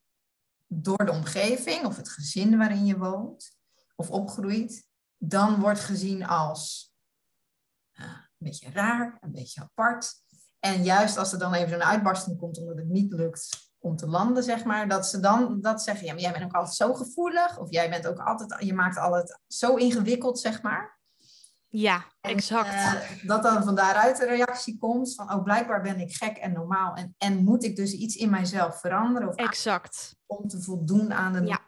door de omgeving of het gezin waarin je woont of opgroeit, dan wordt gezien als uh, een beetje raar, een beetje apart. En juist als er dan even zo'n uitbarsting komt omdat het niet lukt om te landen, zeg maar, dat ze dan dat zeggen, ja, maar jij bent ook altijd zo gevoelig, of jij bent ook altijd, je maakt altijd zo ingewikkeld, zeg maar. Ja, exact. Uh, dat dan van daaruit de reactie komt van, oh, blijkbaar ben ik gek en normaal en, en moet ik dus iets in mijzelf veranderen? Of exact. Om te voldoen aan de... Ja.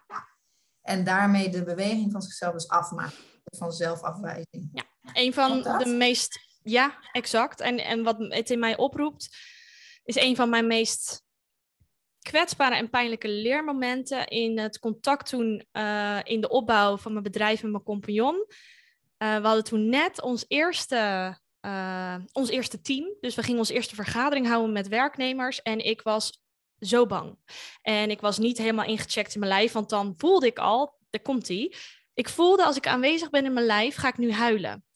En daarmee de beweging van zichzelf dus afmaken, van zelfafwijzing. Ja, een van de meest... Ja, exact. En, en wat het in mij oproept, is een van mijn meest kwetsbare en pijnlijke leermomenten in het contact toen uh, in de opbouw van mijn bedrijf met mijn compagnon. Uh, we hadden toen net ons eerste, uh, ons eerste team. Dus we gingen onze eerste vergadering houden met werknemers. En ik was zo bang. En ik was niet helemaal ingecheckt in mijn lijf, want dan voelde ik al, daar komt ie. Ik voelde als ik aanwezig ben in mijn lijf, ga ik nu huilen.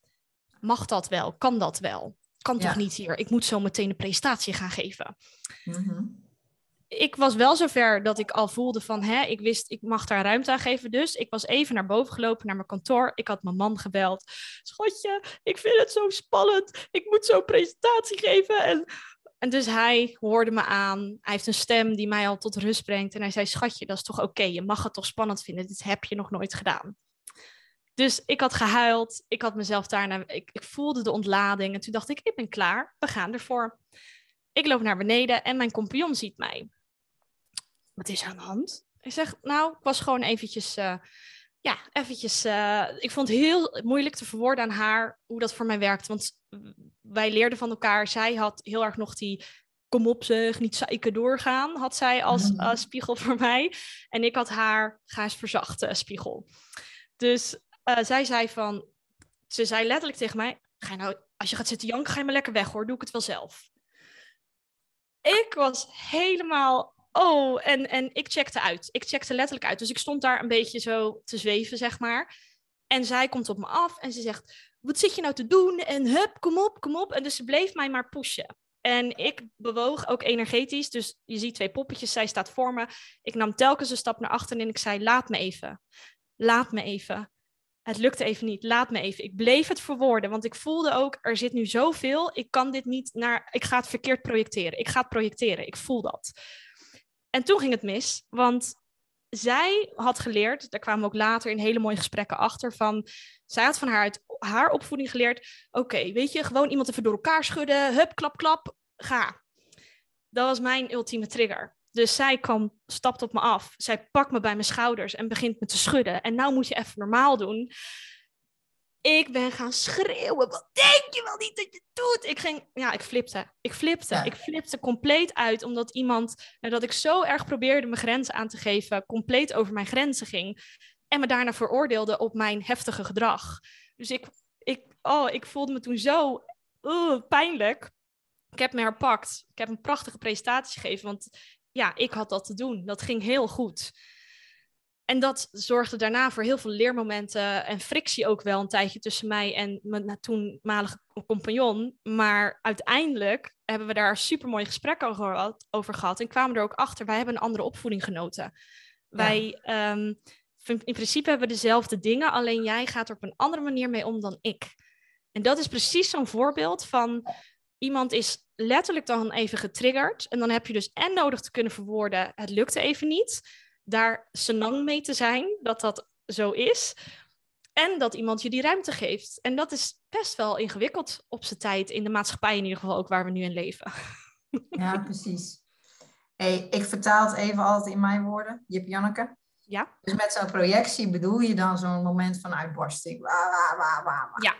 Mag dat wel? Kan dat wel? Kan ja. toch niet hier? Ik moet zo meteen een presentatie gaan geven. Mm -hmm ik was wel zover dat ik al voelde van, hè, ik wist, ik mag daar ruimte aan geven. Dus ik was even naar boven gelopen, naar mijn kantoor. Ik had mijn man gebeld. Schatje, ik vind het zo spannend. Ik moet zo'n presentatie geven. En, en dus hij hoorde me aan. Hij heeft een stem die mij al tot rust brengt. En hij zei, schatje, dat is toch oké. Je mag het toch spannend vinden. Dit heb je nog nooit gedaan. Dus ik had gehuild. Ik had mezelf daarna, ik, ik voelde de ontlading. En toen dacht ik, ik ben klaar. We gaan ervoor. Ik loop naar beneden en mijn compagnon ziet mij wat is aan de hand? Ik zeg, nou, ik was gewoon eventjes, uh, ja, eventjes, uh, ik vond het heel moeilijk te verwoorden aan haar hoe dat voor mij werkt. Want wij leerden van elkaar, zij had heel erg nog die, kom op zeg, niet zeiken doorgaan, had zij als uh, spiegel voor mij. En ik had haar, ga eens verzachten, spiegel. Dus zij zei van, ze zei letterlijk tegen mij, ga je nou, als je gaat zitten janken, ga je maar lekker weg hoor, doe ik het wel zelf. Ik was helemaal oh, en, en ik checkte uit. Ik checkte letterlijk uit. Dus ik stond daar een beetje zo te zweven, zeg maar. En zij komt op me af en ze zegt, wat zit je nou te doen? En hup, kom op, kom op. En dus ze bleef mij maar pushen. En ik bewoog ook energetisch. Dus je ziet twee poppetjes, zij staat voor me. Ik nam telkens een stap naar achteren en ik zei, laat me even. Laat me even. Het lukte even niet. Laat me even. Ik bleef het verwoorden, want ik voelde ook, er zit nu zoveel. Ik kan dit niet naar, ik ga het verkeerd projecteren. Ik ga het projecteren. Ik voel dat. En toen ging het mis, want zij had geleerd, daar kwamen we ook later in hele mooie gesprekken achter, van zij had van haar uit haar opvoeding geleerd, oké, weet je, gewoon iemand even door elkaar schudden, hup, klap, klap, ga. Dat was mijn ultieme trigger. Dus zij kwam, stapt op me af, zij pakt me bij mijn schouders en begint me te schudden. En nou moet je even normaal doen. Ik ben gaan schreeuwen. Wat denk je wel niet dat je doet? Ik ging, ja, ik flipte. Ik flipte. Ik flipte compleet uit, omdat iemand, nadat ik zo erg probeerde mijn grenzen aan te geven, compleet over mijn grenzen ging. En me daarna veroordeelde op mijn heftige gedrag. Dus ik, ik, oh, ik voelde me toen zo uh, pijnlijk. Ik heb me herpakt. Ik heb een prachtige presentatie gegeven, want ja, ik had dat te doen. Dat ging heel goed. En dat zorgde daarna voor heel veel leermomenten en frictie ook wel een tijdje tussen mij en mijn toenmalige compagnon. Maar uiteindelijk hebben we daar super mooi gesprek over, over gehad en kwamen er ook achter, wij hebben een andere opvoeding genoten. Wij, um, in principe hebben we dezelfde dingen, alleen jij gaat er op een andere manier mee om dan ik. En dat is precies zo'n voorbeeld van iemand is letterlijk dan even getriggerd. En dan heb je dus en nodig te kunnen verwoorden, het lukte even niet. Daar senang mee te zijn, dat dat zo is. En dat iemand je die ruimte geeft. En dat is best wel ingewikkeld op zijn tijd, in de maatschappij in ieder geval ook waar we nu in leven. Ja, precies. Hey, ik vertaal het even altijd in mijn woorden, Jip Janneke. Ja. Dus met zo'n projectie bedoel je dan zo'n moment van uitbarsting. Wah, wah, wah, ja,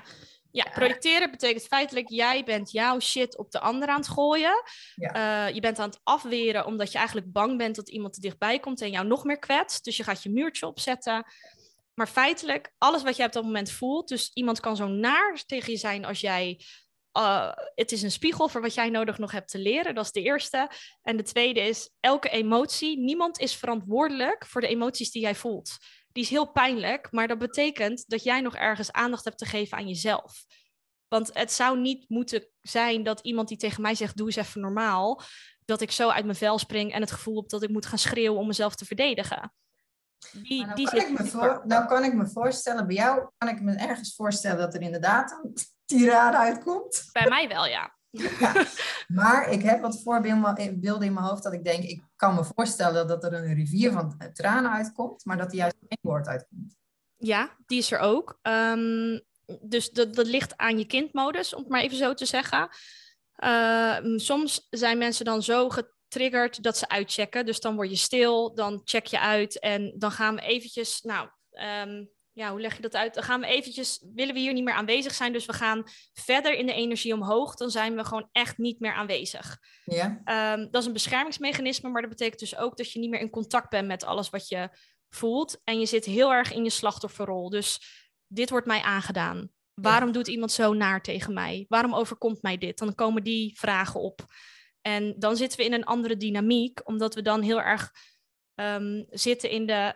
ja, projecteren betekent feitelijk, jij bent jouw shit op de ander aan het gooien. Ja. Uh, je bent aan het afweren omdat je eigenlijk bang bent dat iemand te dichtbij komt en jou nog meer kwetst. Dus je gaat je muurtje opzetten. Maar feitelijk, alles wat jij op dat moment voelt, dus iemand kan zo naar tegen je zijn als jij uh, het is een spiegel voor wat jij nodig nog hebt te leren. Dat is de eerste. En de tweede is elke emotie. Niemand is verantwoordelijk voor de emoties die jij voelt die is heel pijnlijk, maar dat betekent dat jij nog ergens aandacht hebt te geven aan jezelf. Want het zou niet moeten zijn dat iemand die tegen mij zegt: Doe eens even normaal. Dat ik zo uit mijn vel spring en het gevoel heb dat ik moet gaan schreeuwen om mezelf te verdedigen. Die, nou, die kan ik me voor, nou kan ik me voorstellen, bij jou kan ik me ergens voorstellen dat er inderdaad een tirade uitkomt. Bij mij wel, ja. Maar ik heb wat voorbeelden in mijn hoofd dat ik denk, ik kan me voorstellen dat er een rivier van tranen uitkomt, maar dat er juist één woord uitkomt. Ja, die is er ook. Ehm, dus dat, dat ligt aan je kindmodus, om het maar even zo te zeggen. Ehm, soms zijn mensen dan zo getriggerd dat ze uitchecken. Dus dan word je stil, dan check je uit en dan gaan we eventjes, nou, um, ja, hoe leg je dat uit? Dan gaan we eventjes, willen we hier niet meer aanwezig zijn, dus we gaan verder in de energie omhoog, dan zijn we gewoon echt niet meer aanwezig. Ja. Um, dat is een beschermingsmechanisme, maar dat betekent dus ook dat je niet meer in contact bent met alles wat je voelt en je zit heel erg in je slachtofferrol. Dus dit wordt mij aangedaan. Waarom doet iemand zo naar tegen mij? Waarom overkomt mij dit? Dan komen die vragen op. En dan zitten we in een andere dynamiek, omdat we dan heel erg um, zitten in de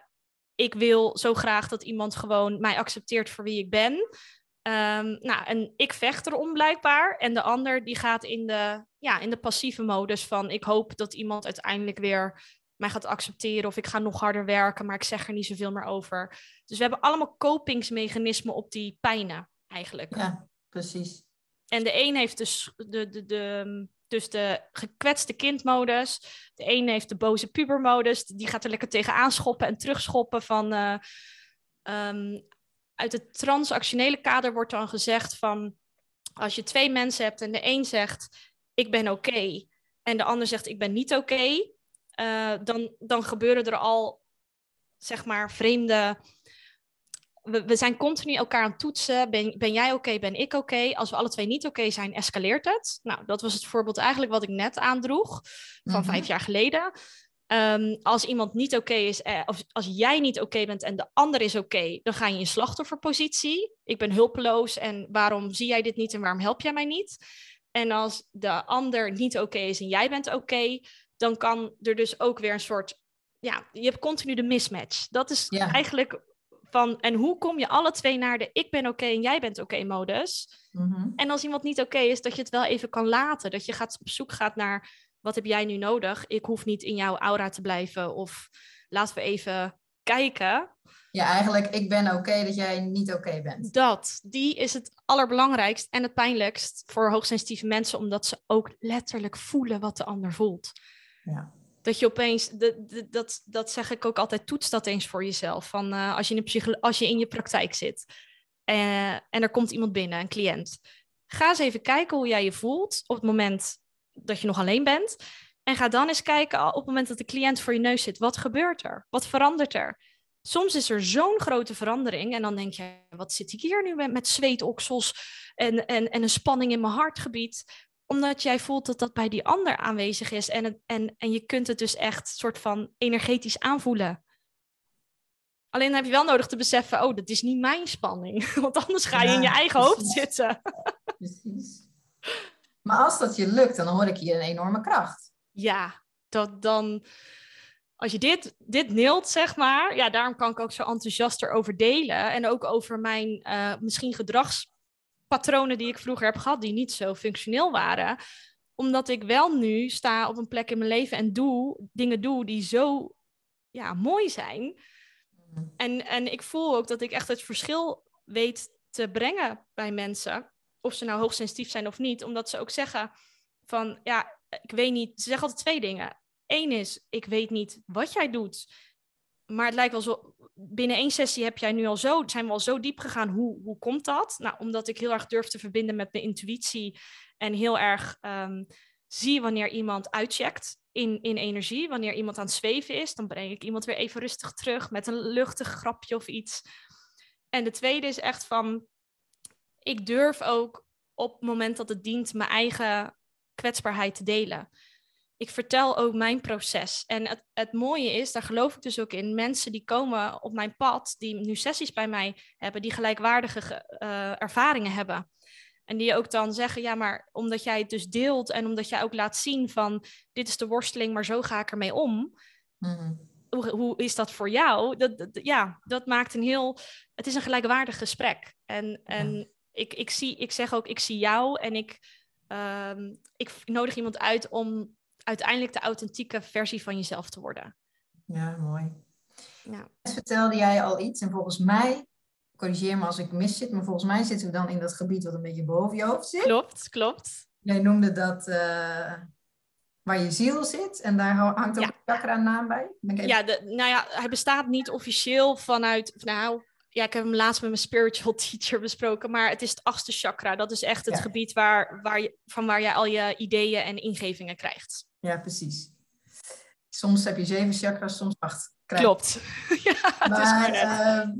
ik wil zo graag dat iemand gewoon mij accepteert voor wie ik ben. Um, nou, en ik vecht erom blijkbaar. En de ander die gaat in de, ja, in de passieve modus van ik hoop dat iemand uiteindelijk weer mij gaat accepteren of ik ga nog harder werken, maar ik zeg er niet zoveel meer over. Dus we hebben allemaal copingsmechanismen op die pijnen eigenlijk. Ja, precies. En de een heeft dus de, de, de, dus de gekwetste kindmodus. De een heeft de boze pubermodus. Die gaat er lekker tegenaan schoppen en terugschoppen van... Uh, um, uit het transactionele kader wordt dan gezegd van... Als je twee mensen hebt en de een zegt... Ik ben oké. en de ander zegt ik ben niet oké. Uh, dan, dan gebeuren er al zeg maar vreemde we, we, zijn continu elkaar aan het toetsen. Ben, ben jij oké, ben ik oké? Als we alle twee niet oké zijn, escaleert het. Nou, dat was het voorbeeld eigenlijk wat ik net aandroeg van mhm. vijf jaar geleden. Um, als iemand niet oké is, eh, of als jij niet oké bent en de ander is oké, dan ga je in slachtofferpositie. Ik ben hulpeloos en waarom zie jij dit niet en waarom help jij mij niet? En als de ander niet oké is en jij bent oké, dan kan er dus ook weer een soort ja, je hebt continu de mismatch. Dat is eigenlijk van, en hoe kom je alle twee naar de ik ben oké en jij bent oké modus? Mhm. En als iemand niet oké is, dat je het wel even kan laten. Dat je gaat op zoek gaat naar wat heb jij nu nodig? Ik hoef niet in jouw aura te blijven. Of laten we even kijken. Ja, eigenlijk, ik ben oké dat jij niet oké bent. Dat, die is het allerbelangrijkst en het pijnlijkst voor hoogsensitieve mensen, omdat ze ook letterlijk voelen wat de ander voelt. Ja. Dat je opeens, dat, dat zeg ik ook altijd, toets dat eens voor jezelf. Van, uh, als, je in de als je in je praktijk zit uh, en er komt iemand binnen, een cliënt. Ga eens even kijken hoe jij je voelt op het moment dat je nog alleen bent. En ga dan eens kijken op het moment dat de cliënt voor je neus zit. Wat gebeurt er? Wat verandert er? soms is er zo'n grote verandering en dan denk je, wat zit ik hier nu met, met zweetoksels en, en, en een spanning in mijn hartgebied? Omdat jij voelt dat dat bij die ander aanwezig is en, het, en, en je kunt het dus echt soort van energetisch aanvoelen. Alleen heb je wel nodig te beseffen, oh, dat is niet mijn spanning. Want anders ga je in je eigen hoofd zitten. Precies. Maar als dat je lukt, dan hoor ik hier een enorme kracht. Ja, dat dan, als je dit, dit neelt, zeg maar, ja, daarom kan ik ook zo enthousiast erover delen. En ook over mijn uh, misschien gedragspatronen die ik vroeger heb gehad, die niet zo functioneel waren. Omdat ik wel nu sta op een plek in mijn leven en doe dingen doe die zo ja, mooi zijn. En, en ik voel ook dat ik echt het verschil weet te brengen bij mensen. Of ze nou hoogsensitief zijn of niet. Omdat ze ook zeggen van, ja, ik weet niet. Ze zeggen altijd twee dingen. Eén is, ik weet niet wat jij doet. Maar het lijkt wel zo, binnen één sessie heb jij nu al zo, zijn we al zo diep gegaan. Hoe, hoe komt dat? Nou, omdat ik heel erg durf te verbinden met mijn intuïtie. En heel erg um, zie wanneer iemand uitcheckt in, in energie. Wanneer iemand aan het zweven is, dan breng ik iemand weer even rustig terug met een luchtig grapje of iets. En de tweede is echt van, ik durf ook op het moment dat het dient mijn eigen kwetsbaarheid te delen. Ik vertel ook mijn proces. En het, het mooie is, daar geloof ik dus ook in, mensen die komen op mijn pad, die nu sessies bij mij hebben, die gelijkwaardige uh, ervaringen hebben. En die ook dan zeggen, ja, maar omdat jij het dus deelt en omdat jij ook laat zien van, dit is de worsteling, maar zo ga ik ermee om. Mm hoe, hoe, is dat voor jou? Dat, ja, dat maakt een heel, het is een gelijkwaardig gesprek. En, en ik, ik, zie, ik zeg ook, ik zie jou en ik, um, ik nodig iemand uit om uiteindelijk de authentieke versie van jezelf te worden. Ja, mooi. Ja. Vertelde jij al iets en volgens mij, corrigeer me als ik mis zit, maar volgens mij zitten we dan in dat gebied wat een beetje boven je hoofd zit. Klopt, klopt. Jij noemde dat uh, waar je ziel zit en daar hangt ook ja. een chakra naam bij. Ja, de, nou ja, hij bestaat niet officieel vanuit, nou, ja, ik heb hem laatst met mijn spiritual teacher besproken, maar het is het achtste chakra. Dat is echt het gebied waar, waar je, van waar je al je ideeën en ingevingen krijgt. Ja, precies. Soms heb je zeven chakras, soms acht. Klopt. ja, maar, uh,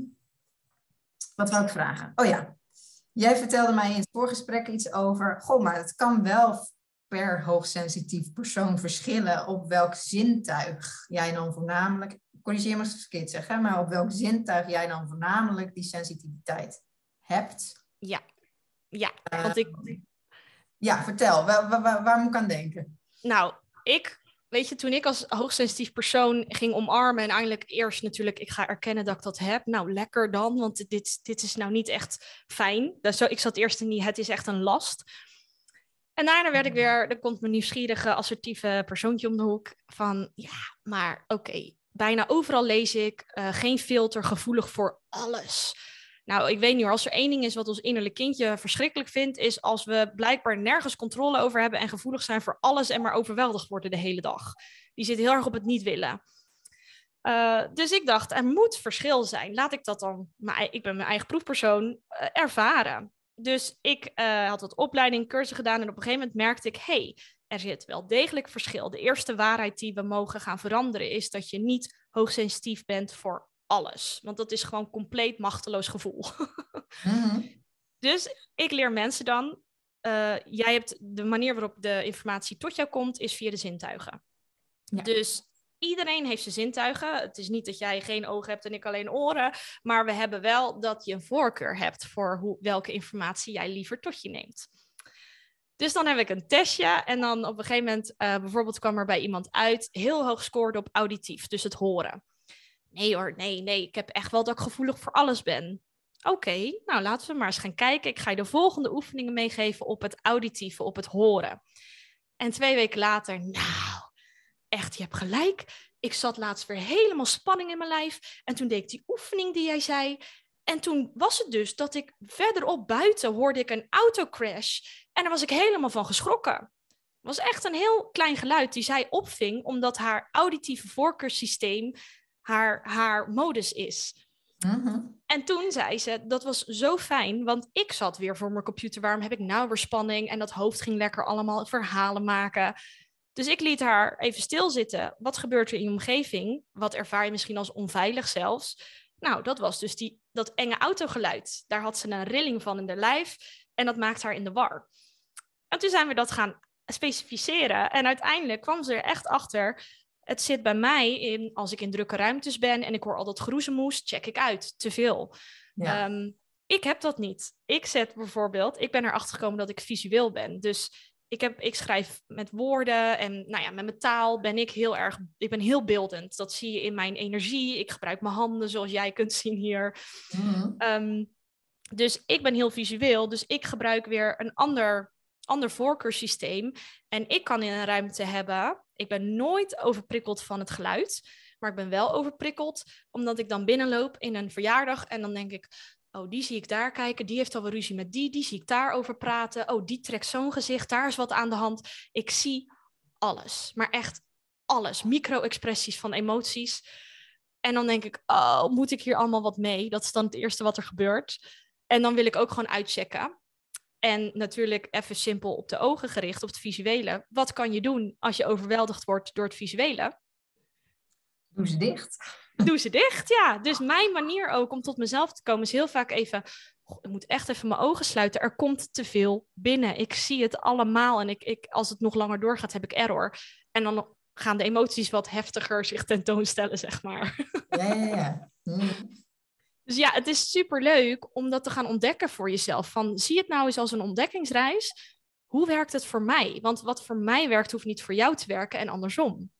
wat wou ik vragen? Oh ja, jij vertelde mij in het voorgesprek iets over, goh, maar het kan wel per hoogsensitief persoon verschillen op welk zintuig jij dan voornamelijk corrigeer me als ik verkeerd zeg, hè, maar op welk zintuig jij dan voornamelijk die sensitiviteit hebt. Ja, ja. Want ik... Ja, vertel, waar, waar, waar, moet ik aan denken? Nou, ik, weet je, toen ik als hoogsensitief persoon ging omarmen en eindelijk eerst natuurlijk, ik ga erkennen dat ik dat heb. Nou, lekker dan, want dit, dit is nou niet echt fijn. Dus ik zat eerst in die, het is echt een last. En daarna werd ik weer, er komt mijn nieuwsgierige, assertieve persoontje om de hoek van, ja, maar oké, bijna overal lees ik uh, geen filter, gevoelig voor alles. Nou, ik weet niet als er één ding is wat ons innerlijk kindje verschrikkelijk vindt, is als we blijkbaar nergens controle over hebben en gevoelig zijn voor alles en maar overweldigd worden de hele dag. Die zit heel erg op het niet willen. Uh, dus ik dacht, er moet verschil zijn. Laat ik dat dan, maar ik ben mijn eigen proefpersoon, uh, ervaren. Dus ik had wat opleiding, cursus gedaan en op een gegeven moment merkte ik, hey, er zit wel degelijk verschil. De eerste waarheid die we mogen gaan veranderen is dat je niet hoogsensitief bent voor alles. Want dat is gewoon compleet machteloos gevoel. Mhm. Dus ik leer mensen dan, uh, jij hebt de manier waarop de informatie tot jou komt, is via de zintuigen. Dus iedereen heeft zijn zintuigen. Het is niet dat jij geen ogen hebt en ik alleen oren, maar we hebben wel dat je een voorkeur hebt voor hoe, welke informatie jij liever tot je neemt. Dus dan heb ik een testje en dan op een gegeven moment, uh, bijvoorbeeld kwam er bij iemand uit, heel hoog scoorde op auditief, dus het horen. Nee hoor, nee, nee, ik heb echt wel dat ik gevoelig voor alles ben. Oké, nou laten we maar eens gaan kijken. Ik ga je de volgende oefeningen meegeven op het auditieve, op het horen. En twee weken later, nou, echt, je hebt gelijk. Ik zat laatst weer helemaal spanning in mijn lijf. En toen deed ik die oefening die jij zei. En toen was het dus dat ik verderop buiten hoorde ik een autocrash. En daar was ik helemaal van geschrokken. Het was echt een heel klein geluid die zij opving, omdat haar auditieve voorkeurssysteem haar, haar modus is. Mhm. En toen zei ze, dat was zo fijn, want ik zat weer voor mijn computer. Waarom heb ik nou weer spanning? En dat hoofd ging lekker allemaal verhalen maken. Dus ik liet haar even stilzitten. Wat gebeurt er in je omgeving? Wat ervaar je misschien als onveilig zelfs? Nou, dat was dus die, dat enge autogeluid. Daar had ze een rilling van in haar lijf en dat maakt haar in de war. En toen zijn we dat gaan specificeren. En uiteindelijk kwam ze er echt achter. Het zit bij mij in, als ik in drukke ruimtes ben en ik hoor al dat groezemoes, check ik uit. Te veel. Ja. Ehm, ik heb dat niet. Ik zet bijvoorbeeld, ik ben erachter gekomen dat ik visueel ben. Dus ik, heb, ik schrijf met woorden en nou ja, met mijn taal ben ik heel erg, ik ben heel beeldend. Dat zie je in mijn energie. Ik gebruik mijn handen zoals jij kunt zien hier. Mhm. Ehm, dus ik ben heel visueel, dus ik gebruik weer een ander, ander voorkeurssysteem. En ik kan in een ruimte hebben, ik ben nooit overprikkeld van het geluid, maar ik ben wel overprikkeld omdat ik dan binnenloop in een verjaardag en dan denk ik, Oh, die zie ik daar kijken. Die heeft alweer ruzie met die. Die zie ik daarover praten. Oh, die trekt zo'n gezicht. Daar is wat aan de hand. Ik zie alles. Maar echt alles. Micro-expressies van emoties. En dan denk ik, oh, moet ik hier allemaal wat mee? Dat is dan het eerste wat er gebeurt. En dan wil ik ook gewoon uitchecken. En natuurlijk even simpel op de ogen gericht, op het visuele. Wat kan je doen als je overweldigd wordt door het visuele? Doe ze dicht doe ze dicht. Ja, dus mijn manier ook om tot mezelf te komen is heel vaak even. ik moet echt even mijn ogen sluiten. Er komt te veel binnen. Ik zie het allemaal. En ik, ik, als het nog langer doorgaat, heb ik error. En dan gaan de emoties wat heftiger zich tentoonstellen, zeg maar. Ja, ja, ja. Mm. Dus ja, het is super leuk om dat te gaan ontdekken voor jezelf. Van zie het nou eens als een ontdekkingsreis. Hoe werkt het voor mij? Want wat voor mij werkt, hoeft niet voor jou te werken en andersom.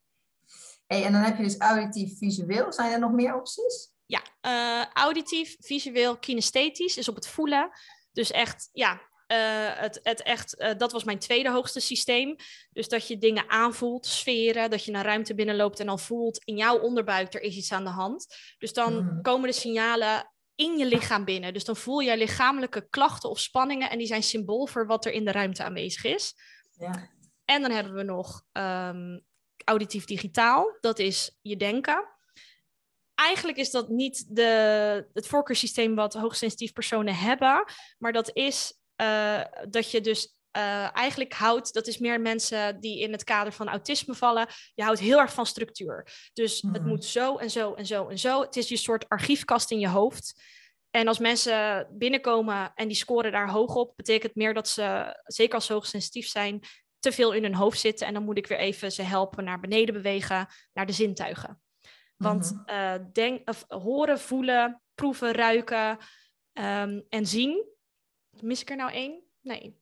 Hey, en dan heb je dus auditief, visueel. Zijn er nog meer opties? Ja, uh, auditief, visueel, kinesthetisch is op het voelen. Dus echt, ja, uh, het, het echt, uh, dat was mijn tweede hoogste systeem. Dus dat je dingen aanvoelt, sferen, dat je naar ruimte binnenloopt en dan voelt in jouw onderbuik er is iets aan de hand. Dus dan mm. komen de signalen in je lichaam binnen. Dus dan voel je lichamelijke klachten of spanningen en die zijn symbool voor wat er in de ruimte aanwezig is. Ja. En dan hebben we nog um, auditief digitaal. Dat is je denken. Eigenlijk is dat niet de, het voorkeurssysteem wat hoogsensitief personen hebben, maar dat is uh, dat je dus uh, eigenlijk houdt, dat is meer mensen die in het kader van autisme vallen, je houdt heel erg van structuur. Dus het hmm. moet zo en zo en zo en zo. Het is je soort archiefkast in je hoofd. En als mensen binnenkomen en die scoren daar hoog op, betekent meer dat ze, zeker als ze hoogsensitief zijn, te veel in hun hoofd zitten. En dan moet ik weer even ze helpen naar beneden bewegen, naar de zintuigen. Want mhm. eh, denk, of, horen, voelen, proeven, ruiken ehm, en zien. Mis ik er nou één? Nee.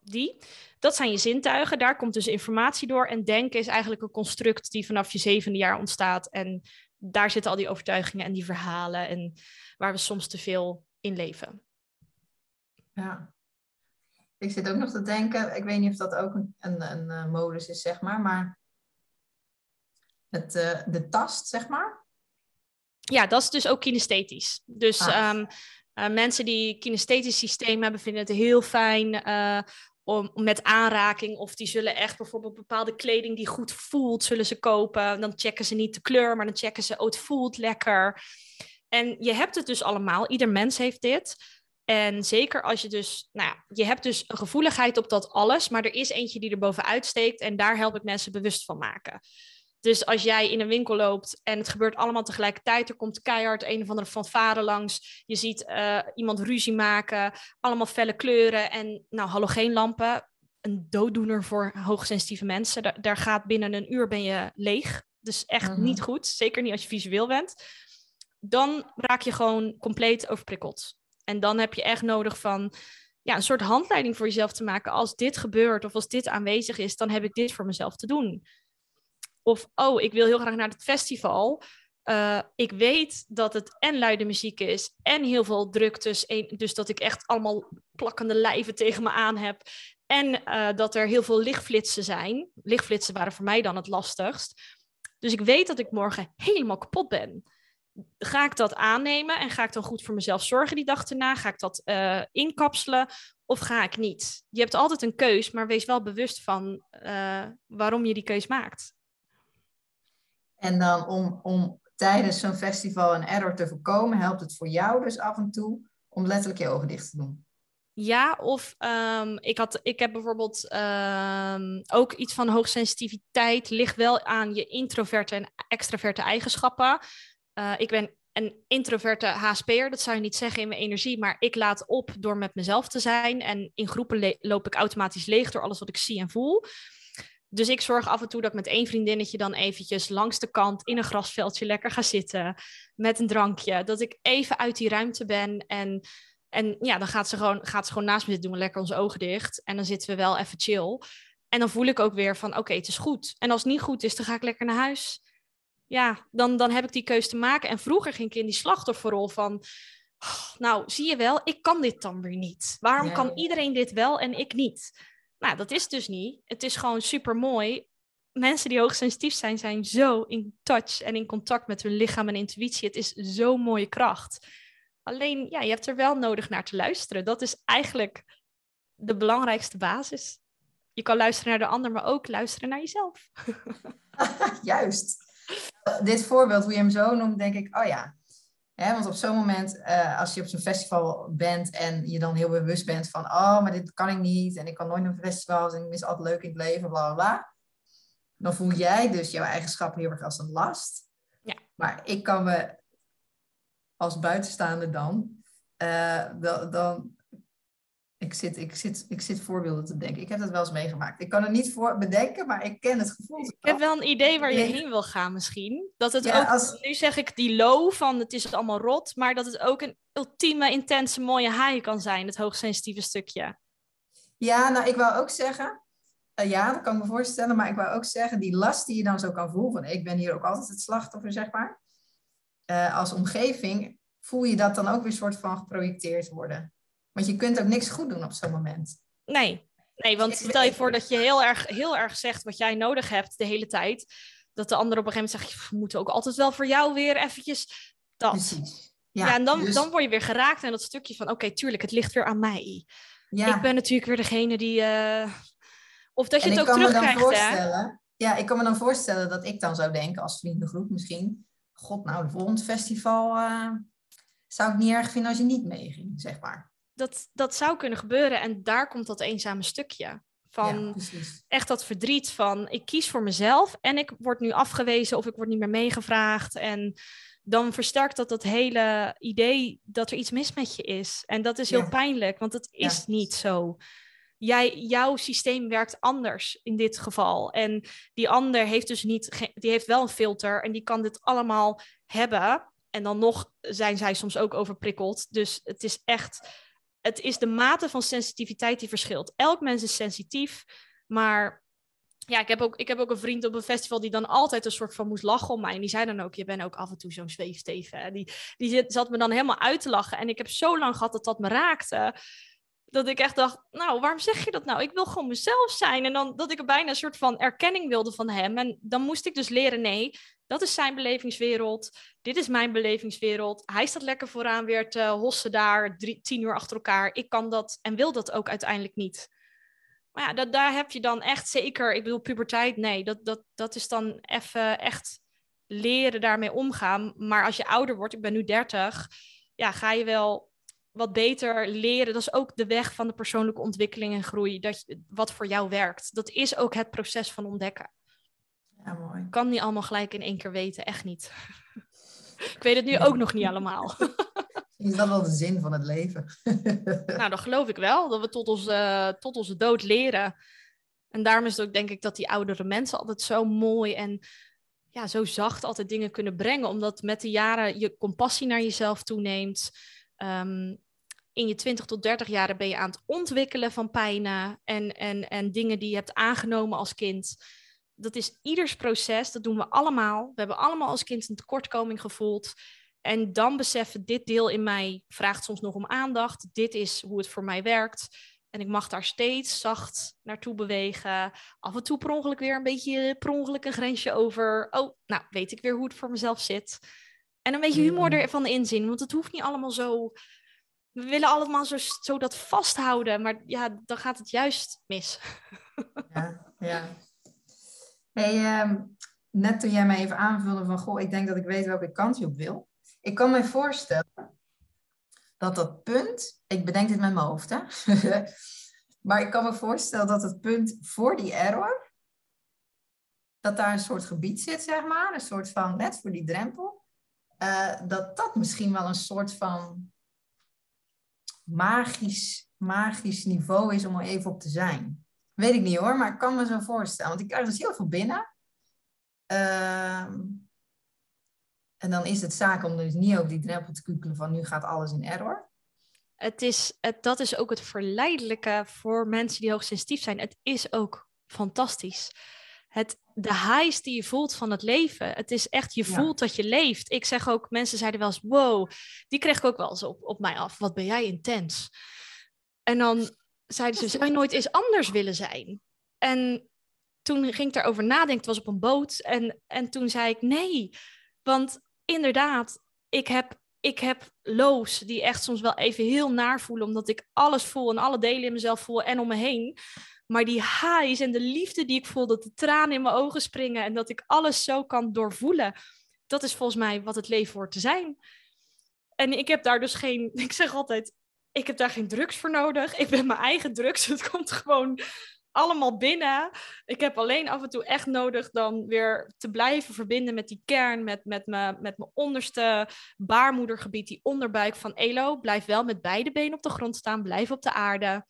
Die. Dat zijn je zintuigen. Daar komt dus informatie door. En denken is eigenlijk een construct die vanaf je zevende jaar ontstaat. En daar zitten al die overtuigingen en die verhalen. En waar we soms te veel in leven. Ja, ik zit ook nog te denken, ik weet niet of dat ook een, een, een eh, modus is, zeg maar, maar het, uh, de tast, zeg maar. Ja, dat is dus ook kinesthetisch. Dus ah. um, uh, mensen die kinesthetisch systeem hebben, vinden het heel fijn om, met aanraking. Of die zullen echt bijvoorbeeld bepaalde kleding die goed voelt, zullen ze kopen. Dan checken ze niet de kleur, maar dan checken ze, oh, het voelt lekker. En je hebt het dus allemaal, ieder mens heeft dit. En zeker als je dus, nou ja, je hebt dus een gevoeligheid op dat alles, maar er is eentje die er bovenuit steekt en daar help ik mensen bewust van maken. Dus als jij in een winkel loopt en het gebeurt allemaal tegelijkertijd, er komt keihard een of andere fanfare langs, je ziet uh, iemand ruzie maken, allemaal felle kleuren en nou, halogeenlampen, een dooddoener voor hoogsensitieve mensen. Daar, daar gaat binnen een uur ben je leeg. Dus echt mhm. niet goed, zeker niet als je visueel bent. Dan raak je gewoon compleet overprikkeld. En dan heb je echt nodig van ja, een soort handleiding voor jezelf te maken. Als dit gebeurt of als dit aanwezig is, dan heb ik dit voor mezelf te doen. Of, oh, ik wil heel graag naar het festival. Uh, ik weet dat het en luide muziek is en heel veel druktes. Dus dat ik echt allemaal plakkende lijven tegen me aan heb. En uh, dat er heel veel lichtflitsen zijn. Lichtflitsen waren voor mij dan het lastigst. Dus ik weet dat ik morgen helemaal kapot ben ga ik dat aannemen en ga ik dan goed voor mezelf zorgen die dag erna? Ga ik dat uh, inkapselen of ga ik niet? Je hebt altijd een keus, maar wees wel bewust van waarom je die keus maakt. En dan om, om tijdens zo'n festival een error te voorkomen, helpt het voor jou dus af en toe om letterlijk je ogen dicht te doen. Ja, of ehm, ik, had, ik heb bijvoorbeeld ehm, ook iets van hoogsensitiviteit, ligt wel aan je introverte en extraverte eigenschappen. Uh, ik ben een introverte HSP'er, dat zou je niet zeggen in mijn energie, maar ik laat op door met mezelf te zijn. En in groepen loop ik automatisch leeg door alles wat ik zie en voel. Dus ik zorg af en toe dat ik met één vriendinnetje dan eventjes langs de kant in een grasveldje lekker ga zitten met een drankje. Dat ik even uit die ruimte ben en, en ja, dan gaat ze, gewoon, gaat ze gewoon naast me zitten, doen we lekker onze ogen dicht. En dan zitten we wel even chill. En dan voel ik ook weer van oké, het is goed. En als het niet goed is, dan ga ik lekker naar huis ja, dan, dan heb ik die keuze te maken. En vroeger ging ik in die slachtofferrol van, oh, nou, zie je wel, ik kan dit dan weer niet. Waarom kan iedereen dit wel en ik niet? Nou, dat is dus niet. Het is gewoon super mooi. Mensen die hoogsensitief zijn, zijn zo in touch en in contact met hun lichaam en intuïtie. Het is zo'n mooie kracht. Alleen, ja, je hebt er wel nodig naar te luisteren. Dat is eigenlijk de belangrijkste basis. Je kan luisteren naar de ander, maar ook luisteren naar jezelf. Juist dit voorbeeld, hoe je hem zo noemt, denk ik, oh ja. Want op zo'n moment, uh, als je op zo'n festival bent en je dan heel bewust bent van, oh, maar dit kan ik niet en ik kan nooit naar festivals en ik mis altijd leuk in het leven, bla bla bla. Dan voel jij dus jouw eigenschappen heel erg als een last. Ja. Maar ik kan me als buitenstaander dan, uh, dan, dan ik zit, ik, zit, ik zit voorbeelden te denken. Ik heb dat wel eens meegemaakt. Ik kan het niet voor bedenken, maar ik ken het gevoel. Ik heb wel een idee waar je heen wil gaan misschien. Dat het ook, nu zeg ik die low van het is allemaal rot, maar dat het ook een ultieme, intense, mooie high kan zijn, het hoogsensitieve stukje. Ja, nou ik wou ook zeggen, uh, ja, dat kan ik me voorstellen, maar ik wou ook zeggen, die last die je dan zo kan voelen, van ik ben hier ook altijd het slachtoffer, zeg maar. Uh, als omgeving voel je dat dan ook weer soort van geprojecteerd worden. Want je kunt ook niks goed doen op zo'n moment. Nee, nee want stel je voor dat je heel erg, heel erg zegt wat jij nodig hebt de hele tijd. Dat de ander op een gegeven moment zegt, we moeten ook altijd wel voor jou weer eventjes dat. Precies. Ja, en dan, dus... dan word je weer geraakt in dat stukje van, oké, tuurlijk, het ligt weer aan mij. Ja. Ik ben natuurlijk weer degene die... Uh... Of dat je het ook terugkrijgt, hè? Ja, ik kan me dan voorstellen dat ik dan zou denken als vriendengroep misschien... God, nou, de volgende festival uh, zou ik niet erg vinden als je niet meeging, zeg maar dat, dat zou kunnen gebeuren. En daar komt dat eenzame stukje. Van echt dat verdriet van ik kies voor mezelf en ik word nu afgewezen of ik word niet meer meegevraagd. En dan versterkt dat dat hele idee dat er iets mis met je is. En dat is heel pijnlijk, want het is niet zo. Jij, jouw systeem werkt anders in dit geval. En die ander heeft dus niet, die heeft wel een filter en die kan dit allemaal hebben. En dan nog zijn zij soms ook overprikkeld. Dus het is echt het is de mate van sensitiviteit die verschilt. Elk mens is sensitief, maar ja, ik heb, ook, ik heb ook een vriend op een festival die dan altijd een soort van moest lachen om mij. En die zei dan ook, je bent ook af en toe zo'n zweefsteven. Die, die zat me dan helemaal uit te lachen. En ik heb zo lang gehad dat dat me raakte. Dat ik echt dacht, nou, waarom zeg je dat nou? Ik wil gewoon mezelf zijn. En dan dat ik er bijna een soort van erkenning wilde van hem. En dan moest ik dus leren, nee, dat is zijn belevingswereld. Dit is mijn belevingswereld. Hij staat lekker vooraan weer te hossen daar, drie, tien uur achter elkaar. Ik kan dat en wil dat ook uiteindelijk niet. Maar ja, dat, daar heb je dan echt zeker, ik bedoel, puberteit, nee, dat, dat, dat is dan even echt leren daarmee omgaan. Maar als je ouder wordt, ik ben nu 30, ja, ga je wel wat beter leren. Dat is ook de weg van de persoonlijke ontwikkeling en groei, dat, wat voor jou werkt. Dat is ook het proces van ontdekken. Ja, mooi. Ik kan niet allemaal gelijk in één keer weten, echt niet. ik weet het nu ook nog niet allemaal. Is dat wel de zin van het leven? nou, dat geloof ik wel. Dat we tot onze, tot onze dood leren. En daarom is het ook, denk ik, dat die oudere mensen altijd zo mooi en ja, zo zacht altijd dingen kunnen brengen. Omdat met de jaren je compassie naar jezelf toeneemt. Ehm, in je 20 tot 30 jaren ben je aan het ontwikkelen van pijnen en, en, en dingen die je hebt aangenomen als kind dat is ieders proces, dat doen we allemaal. We hebben allemaal als kind een tekortkoming gevoeld. En dan beseffen, dit deel in mij vraagt soms nog om aandacht. Dit is hoe het voor mij werkt. En ik mag daar steeds zacht naartoe bewegen. Af en toe per ongeluk weer een beetje per ongeluk een grensje over. Oh, nou weet ik weer hoe het voor mezelf zit. En een beetje humor mm. ervan inzien. Want het hoeft niet allemaal zo. We willen allemaal zo, zo dat vasthouden. Maar ja, dan gaat het juist mis. Ja, ja. Hey, ehm, net toen jij mij even aanvulde van, goh, ik denk dat ik weet welke kant je op wil. Ik kan me voorstellen dat dat punt, ik bedenk dit met mijn hoofd, hè? maar ik kan me voorstellen dat het punt voor die error, dat daar een soort gebied zit, zeg maar, een soort van, net voor die drempel, uh, dat dat misschien wel een soort van magisch, magisch niveau is om er even op te zijn. Weet ik niet hoor, maar ik kan me zo voorstellen. Want ik krijg dus heel veel binnen. Uh, en dan is het zaak om dus niet ook die drempel te kukelen van nu gaat alles in error. Het is, het, dat is ook het verleidelijke voor mensen die hoogsensitief zijn. Het is ook fantastisch. Het, de highs die je voelt van het leven. Het is echt, je voelt dat je leeft. Ik zeg ook, mensen zeiden wel eens, wow, die kreeg ik ook wel eens op, op mij af. Wat ben jij intens. En dan zeiden ze, zou je nooit eens anders willen zijn? En toen ging ik daarover nadenken, het was op een boot. En, en toen zei ik, nee, want inderdaad, ik heb, ik heb lows die echt soms wel even heel naar voelen, omdat ik alles voel en alle delen in mezelf voel en om me heen. Maar die highs en de liefde die ik voel, dat de tranen in mijn ogen springen en dat ik alles zo kan doorvoelen, dat is volgens mij wat het leven hoort te zijn. En ik heb daar dus geen, ik zeg altijd, ik heb daar geen drugs voor nodig. Ik ben mijn eigen drugs. Het komt gewoon allemaal binnen. Ik heb alleen af en toe echt nodig dan weer te blijven verbinden met die kern, met, met, me, met mijn onderste baarmoedergebied, die onderbuik van Elo. Blijf wel met beide benen op de grond staan, blijf op de aarde.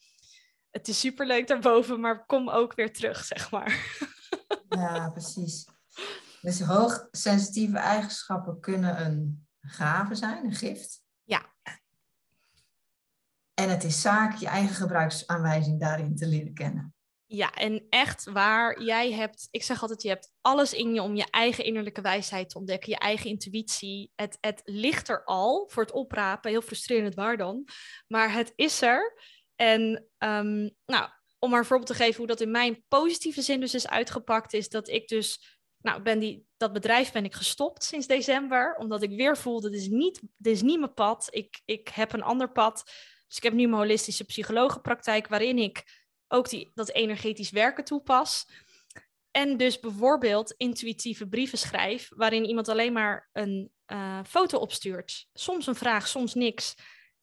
Het is superleuk daarboven, maar kom ook weer terug, zeg maar. Ja, precies. Dus hoogsensitieve eigenschappen kunnen een gave zijn, een gift. En het is zaak je eigen gebruiksaanwijzing daarin te leren kennen. Ja, en echt waar, jij hebt, ik zeg altijd, je hebt alles in je om je eigen innerlijke wijsheid te ontdekken, je eigen intuïtie. Het, het ligt er al voor het oprapen, heel frustrerend waar dan, maar het is er. En um, nou, om maar een voorbeeld te geven hoe dat in mijn positieve zin dus is uitgepakt, is dat ik dus, nou, ben die, dat bedrijf ben ik gestopt sinds december, omdat ik weer voelde, dit is niet, dit is niet mijn pad, ik, ik heb een ander pad. Dus ik heb nu mijn holistische psychologenpraktijk, waarin ik ook die, dat energetisch werken toepas. En dus bijvoorbeeld intuïtieve brieven schrijf, waarin iemand alleen maar een uh, foto opstuurt. Soms een vraag, soms niks.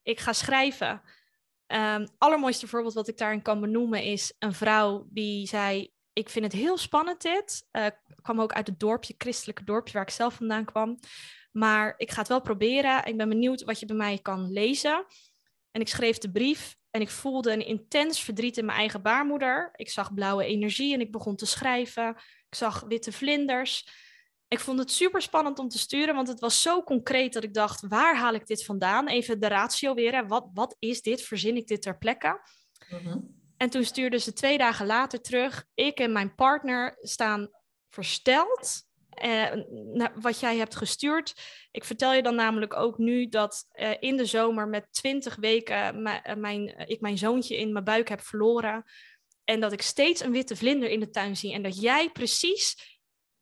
Ik ga schrijven. Um, allermooiste voorbeeld wat ik daarin kan benoemen is een vrouw die zei: Ik vind het heel spannend dit. Uh, kwam ook uit het dorpje, christelijke dorpje waar ik zelf vandaan kwam. Maar ik ga het wel proberen. Ik ben benieuwd wat je bij mij kan lezen. En ik schreef de brief en ik voelde een intens verdriet in mijn eigen baarmoeder. Ik zag blauwe energie en ik begon te schrijven. Ik zag witte vlinders. Ik vond het super spannend om te sturen, want het was zo concreet dat ik dacht: waar haal ik dit vandaan? Even de ratio weer. Wat, wat is dit? Verzin ik dit ter plekke? Mhm. En toen stuurde ze twee dagen later terug. Ik en mijn partner staan versteld uh, wat jij hebt gestuurd. Ik vertel je dan namelijk ook nu dat uh, in de zomer met 20 weken eh, mijn, ik mijn zoontje in mijn buik heb verloren. En dat ik steeds een witte vlinder in de tuin zie. En dat jij precies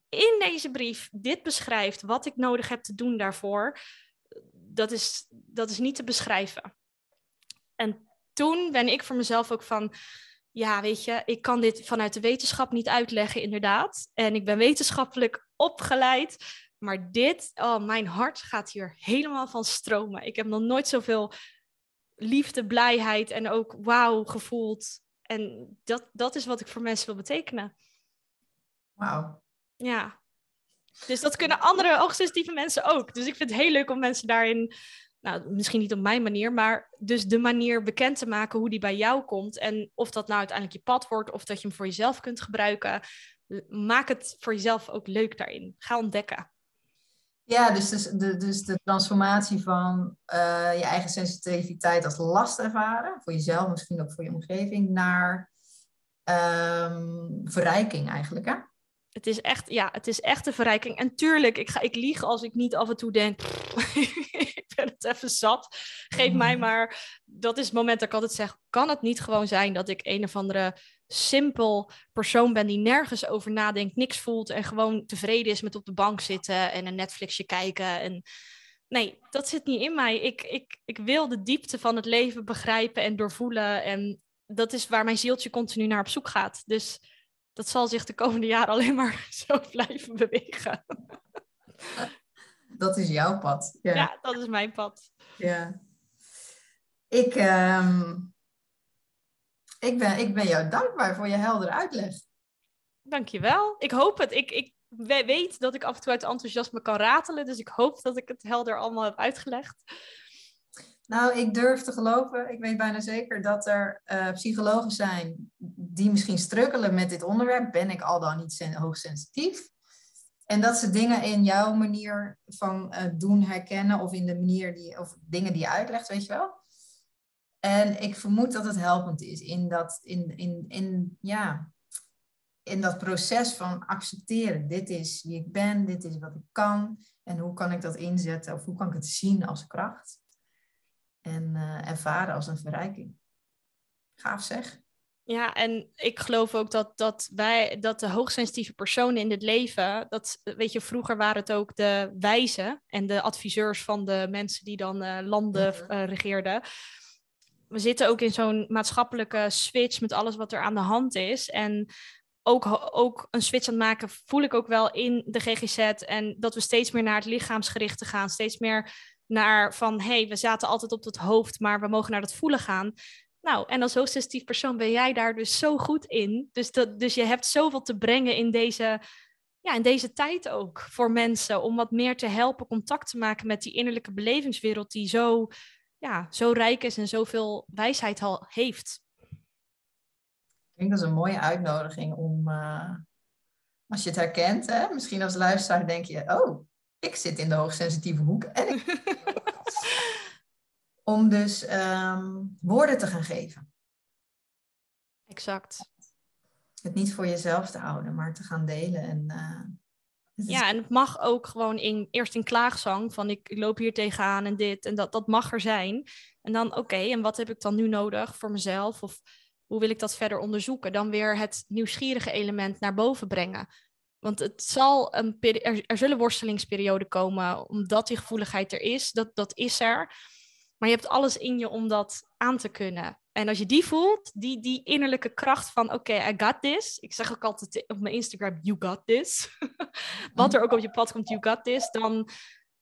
in deze brief dit beschrijft, wat ik nodig heb te doen daarvoor. Dat is, dat is niet te beschrijven. En toen ben ik voor mezelf ook van ja, weet je, ik kan dit vanuit de wetenschap niet uitleggen, inderdaad. En ik ben wetenschappelijk opgeleid. Maar dit, oh, mijn hart gaat hier helemaal van stromen. Ik heb nog nooit zoveel liefde, blijheid en ook wauw gevoeld. En dat, dat is wat ik voor mensen wil betekenen. Wauw. Ja. Dus dat kunnen andere hoogsensitieve mensen ook. Dus ik vind het heel leuk om mensen daarin nou, misschien niet op mijn manier, maar dus de manier bekend te maken hoe die bij jou komt. En of dat nou uiteindelijk je pad wordt of dat je hem voor jezelf kunt gebruiken. Maak het voor jezelf ook leuk daarin. Ga ontdekken. Ja, dus, dus, de, dus de transformatie van eh, je eigen sensitiviteit als last ervaren, voor jezelf, misschien ook voor je omgeving, naar ehm, verrijking eigenlijk. Hè? Het is echt, ja, het is echt een verrijking. En tuurlijk, ik, ga, ik lieg als ik niet af en toe denk, ik ben het even zat. Geef mij mm. maar, dat is het moment dat ik altijd zeg, kan het niet gewoon zijn dat ik een of andere simpel persoon ben die nergens over nadenkt, niks voelt en gewoon tevreden is met op de bank zitten en een Netflixje kijken. En nee, dat zit niet in mij. Ik, ik, ik wil de diepte van het leven begrijpen en doorvoelen. En dat is waar mijn zieltje continu naar op zoek gaat. Dus dat zal zich de komende jaren alleen maar zo blijven bewegen. Dat is jouw pad. Ja, ja dat is mijn pad. Ja. Ik, ehm, ik, ben, ik ben jou dankbaar voor je heldere uitleg. Dankjewel. Ik hoop het. Ik, ik weet dat ik af en toe uit enthousiasme kan ratelen. Dus ik hoop dat ik het helder allemaal heb uitgelegd. Nou, ik durf te geloven, ik weet bijna zeker dat er uh, psychologen zijn die misschien strukkelen met dit onderwerp. Ben ik al dan niet hoogsensitief? En dat ze dingen in jouw manier van uh, doen herkennen of in de manier die, of dingen die je uitlegt, weet je wel. En ik vermoed dat het helpend is in dat, in, in, in, ja, in dat proces van accepteren. Dit is wie ik ben, dit is wat ik kan. En hoe kan ik dat inzetten of hoe kan ik het zien als kracht? En uh, ervaren als een verrijking. Gaaf zeg. Ja, en ik geloof ook dat, dat wij, dat de hoogsensitieve personen in dit leven, dat, weet je, vroeger waren het ook de wijzen en de adviseurs van de mensen die dan uh, landen uh, regeerden. We zitten ook in zo'n maatschappelijke switch met alles wat er aan de hand is. En ook, ook een switch aan het maken voel ik ook wel in de GGZ. En dat we steeds meer naar het lichaamsgerichte gaan. Steeds meer naar van, hey, we zaten altijd op het hoofd, maar we mogen naar dat voelen gaan. Nou, en als hoogsensitief persoon ben jij daar dus zo goed in. Dus, dat, dus je hebt zoveel te brengen in deze, ja, in deze tijd ook voor mensen. Om wat meer te helpen contact te maken met die innerlijke belevingswereld die zo, ja, zo rijk is en zoveel wijsheid al heeft. Ik denk dat is een mooie uitnodiging om, uh, als je het herkent, hè, misschien als luisteraar denk je, oh, ik zit in de hoogsensitieve hoek. En ik... om dus um, woorden te gaan geven. Exact. Het niet voor jezelf te houden, maar te gaan delen. En, uh, ja, en het mag ook gewoon in, eerst in klaagzang van ik, ik loop hier tegenaan en dit en dat, dat mag er zijn. En dan oké, en wat heb ik dan nu nodig voor mezelf? Of hoe wil ik dat verder onderzoeken? Dan weer het nieuwsgierige element naar boven brengen. Want het zal een er, zullen worstelingsperioden komen, omdat die gevoeligheid er is. Dat, dat is er. Maar je hebt alles in je om dat aan te kunnen. En als je die voelt, die, die innerlijke kracht van oké, I got this. Ik zeg ook altijd op mijn Instagram, you got this. Wat er ook op je pad komt, you got this. Dan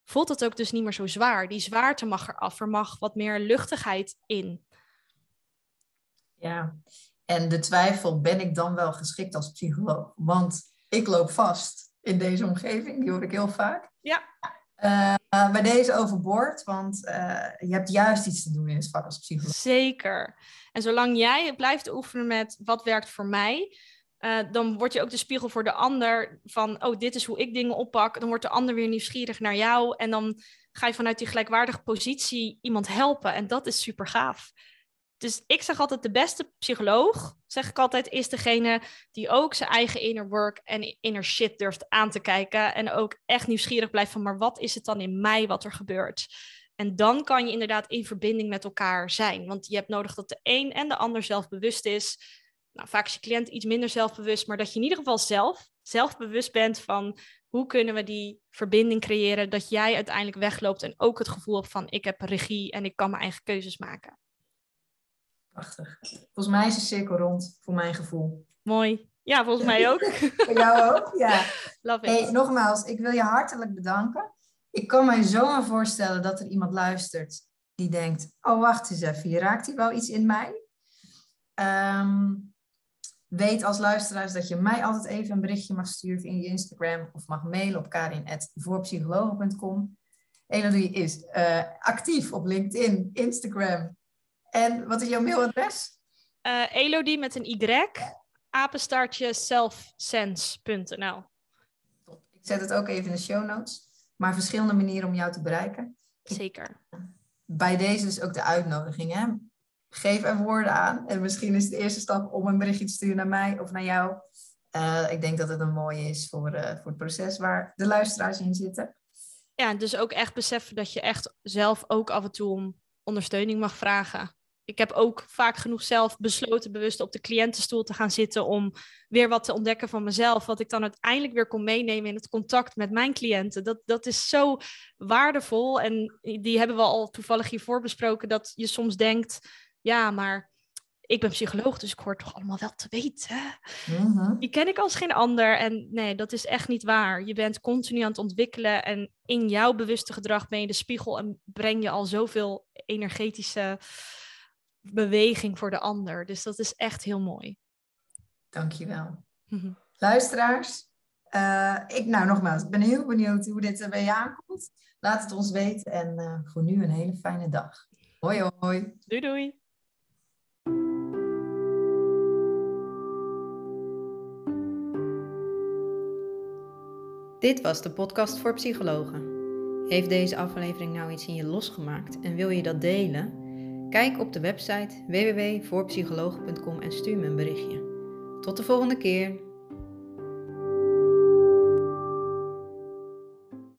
voelt het ook dus niet meer zo zwaar. Die zwaarte mag eraf. Er mag wat meer luchtigheid in. Ja, en de twijfel, ben ik dan wel geschikt als psycholoog? Want ik loop vast in deze omgeving, die hoor ik heel vaak. Ja. Uh, bij deze overboord, want uh, je hebt juist iets te doen in het vak als psycholoog. Zeker. En zolang jij blijft oefenen met wat werkt voor mij, uh, dan word je ook de spiegel voor de ander van, oh, dit is hoe ik dingen oppak. Dan wordt de ander weer nieuwsgierig naar jou en dan ga je vanuit die gelijkwaardige positie iemand helpen. En dat is super gaaf. Dus ik zeg altijd, de beste psycholoog, zeg ik altijd, is degene die ook zijn eigen inner work en inner shit durft aan te kijken. En ook echt nieuwsgierig blijft van, maar wat is het dan in mij wat er gebeurt? En dan kan je inderdaad in verbinding met elkaar zijn. Want je hebt nodig dat de een en de ander zelfbewust is. Nou, vaak is je cliënt iets minder zelfbewust, maar dat je in ieder geval zelf zelfbewust bent van hoe kunnen we die verbinding creëren dat jij uiteindelijk wegloopt en ook het gevoel hebt van ik heb regie en ik kan mijn eigen keuzes maken. Prachtig. Volgens mij is de cirkel rond, voor mijn gevoel. Mooi. Ja, volgens mij ook. voor jou ook? Ja. Love it. Hey, nogmaals, ik wil je hartelijk bedanken. Ik kan mij zomaar voorstellen dat er iemand luistert die denkt... Oh, wacht eens even, hier raakt hij wel iets in mij. Um, weet als luisteraars dat je mij altijd even een berichtje mag sturen in je Instagram... of mag mailen op karin.voorpsychologen.com. Elodie is uh, actief op LinkedIn, Instagram en wat is jouw mailadres? Uh, Elodie met een Y, apenstaartje selfsense.nl. Ik zet het ook even in de show notes. Maar verschillende manieren om jou te bereiken. Zeker. Bij deze is ook de uitnodiging. Hè? Geef er woorden aan. En misschien is de eerste stap om een berichtje te sturen naar mij of naar jou. Uh, ik denk dat het een mooie is voor, uh, voor het proces waar de luisteraars in zitten. Ja, dus ook echt beseffen dat je echt zelf ook af en toe om ondersteuning mag vragen ik heb ook vaak genoeg zelf besloten bewust op de cliëntenstoel te gaan zitten om weer wat te ontdekken van mezelf, wat ik dan uiteindelijk weer kon meenemen in het contact met mijn cliënten. Dat, dat is zo waardevol en die hebben we al toevallig hiervoor besproken, dat je soms denkt, ja, maar ik ben psycholoog, dus ik hoor toch allemaal wel te weten. Mhm. Die ken ik als geen ander. En nee, dat is echt niet waar. Je bent continu aan het ontwikkelen. En in jouw bewuste gedrag ben je de spiegel en breng je al zoveel energetische beweging voor de ander. Dus dat is echt heel mooi. Dankjewel. Luisteraars, uh, ik, nou nogmaals, ik ben heel benieuwd hoe dit bij je aankomt. Laat het ons weten en uh, voor nu een hele fijne dag. Hoi hoi. Doei doei. Dit was de podcast voor psychologen. Heeft deze aflevering nou iets in je losgemaakt en wil je dat delen? Kijk op de website www.voorpsychologen.com en stuur me een berichtje. Tot de volgende keer.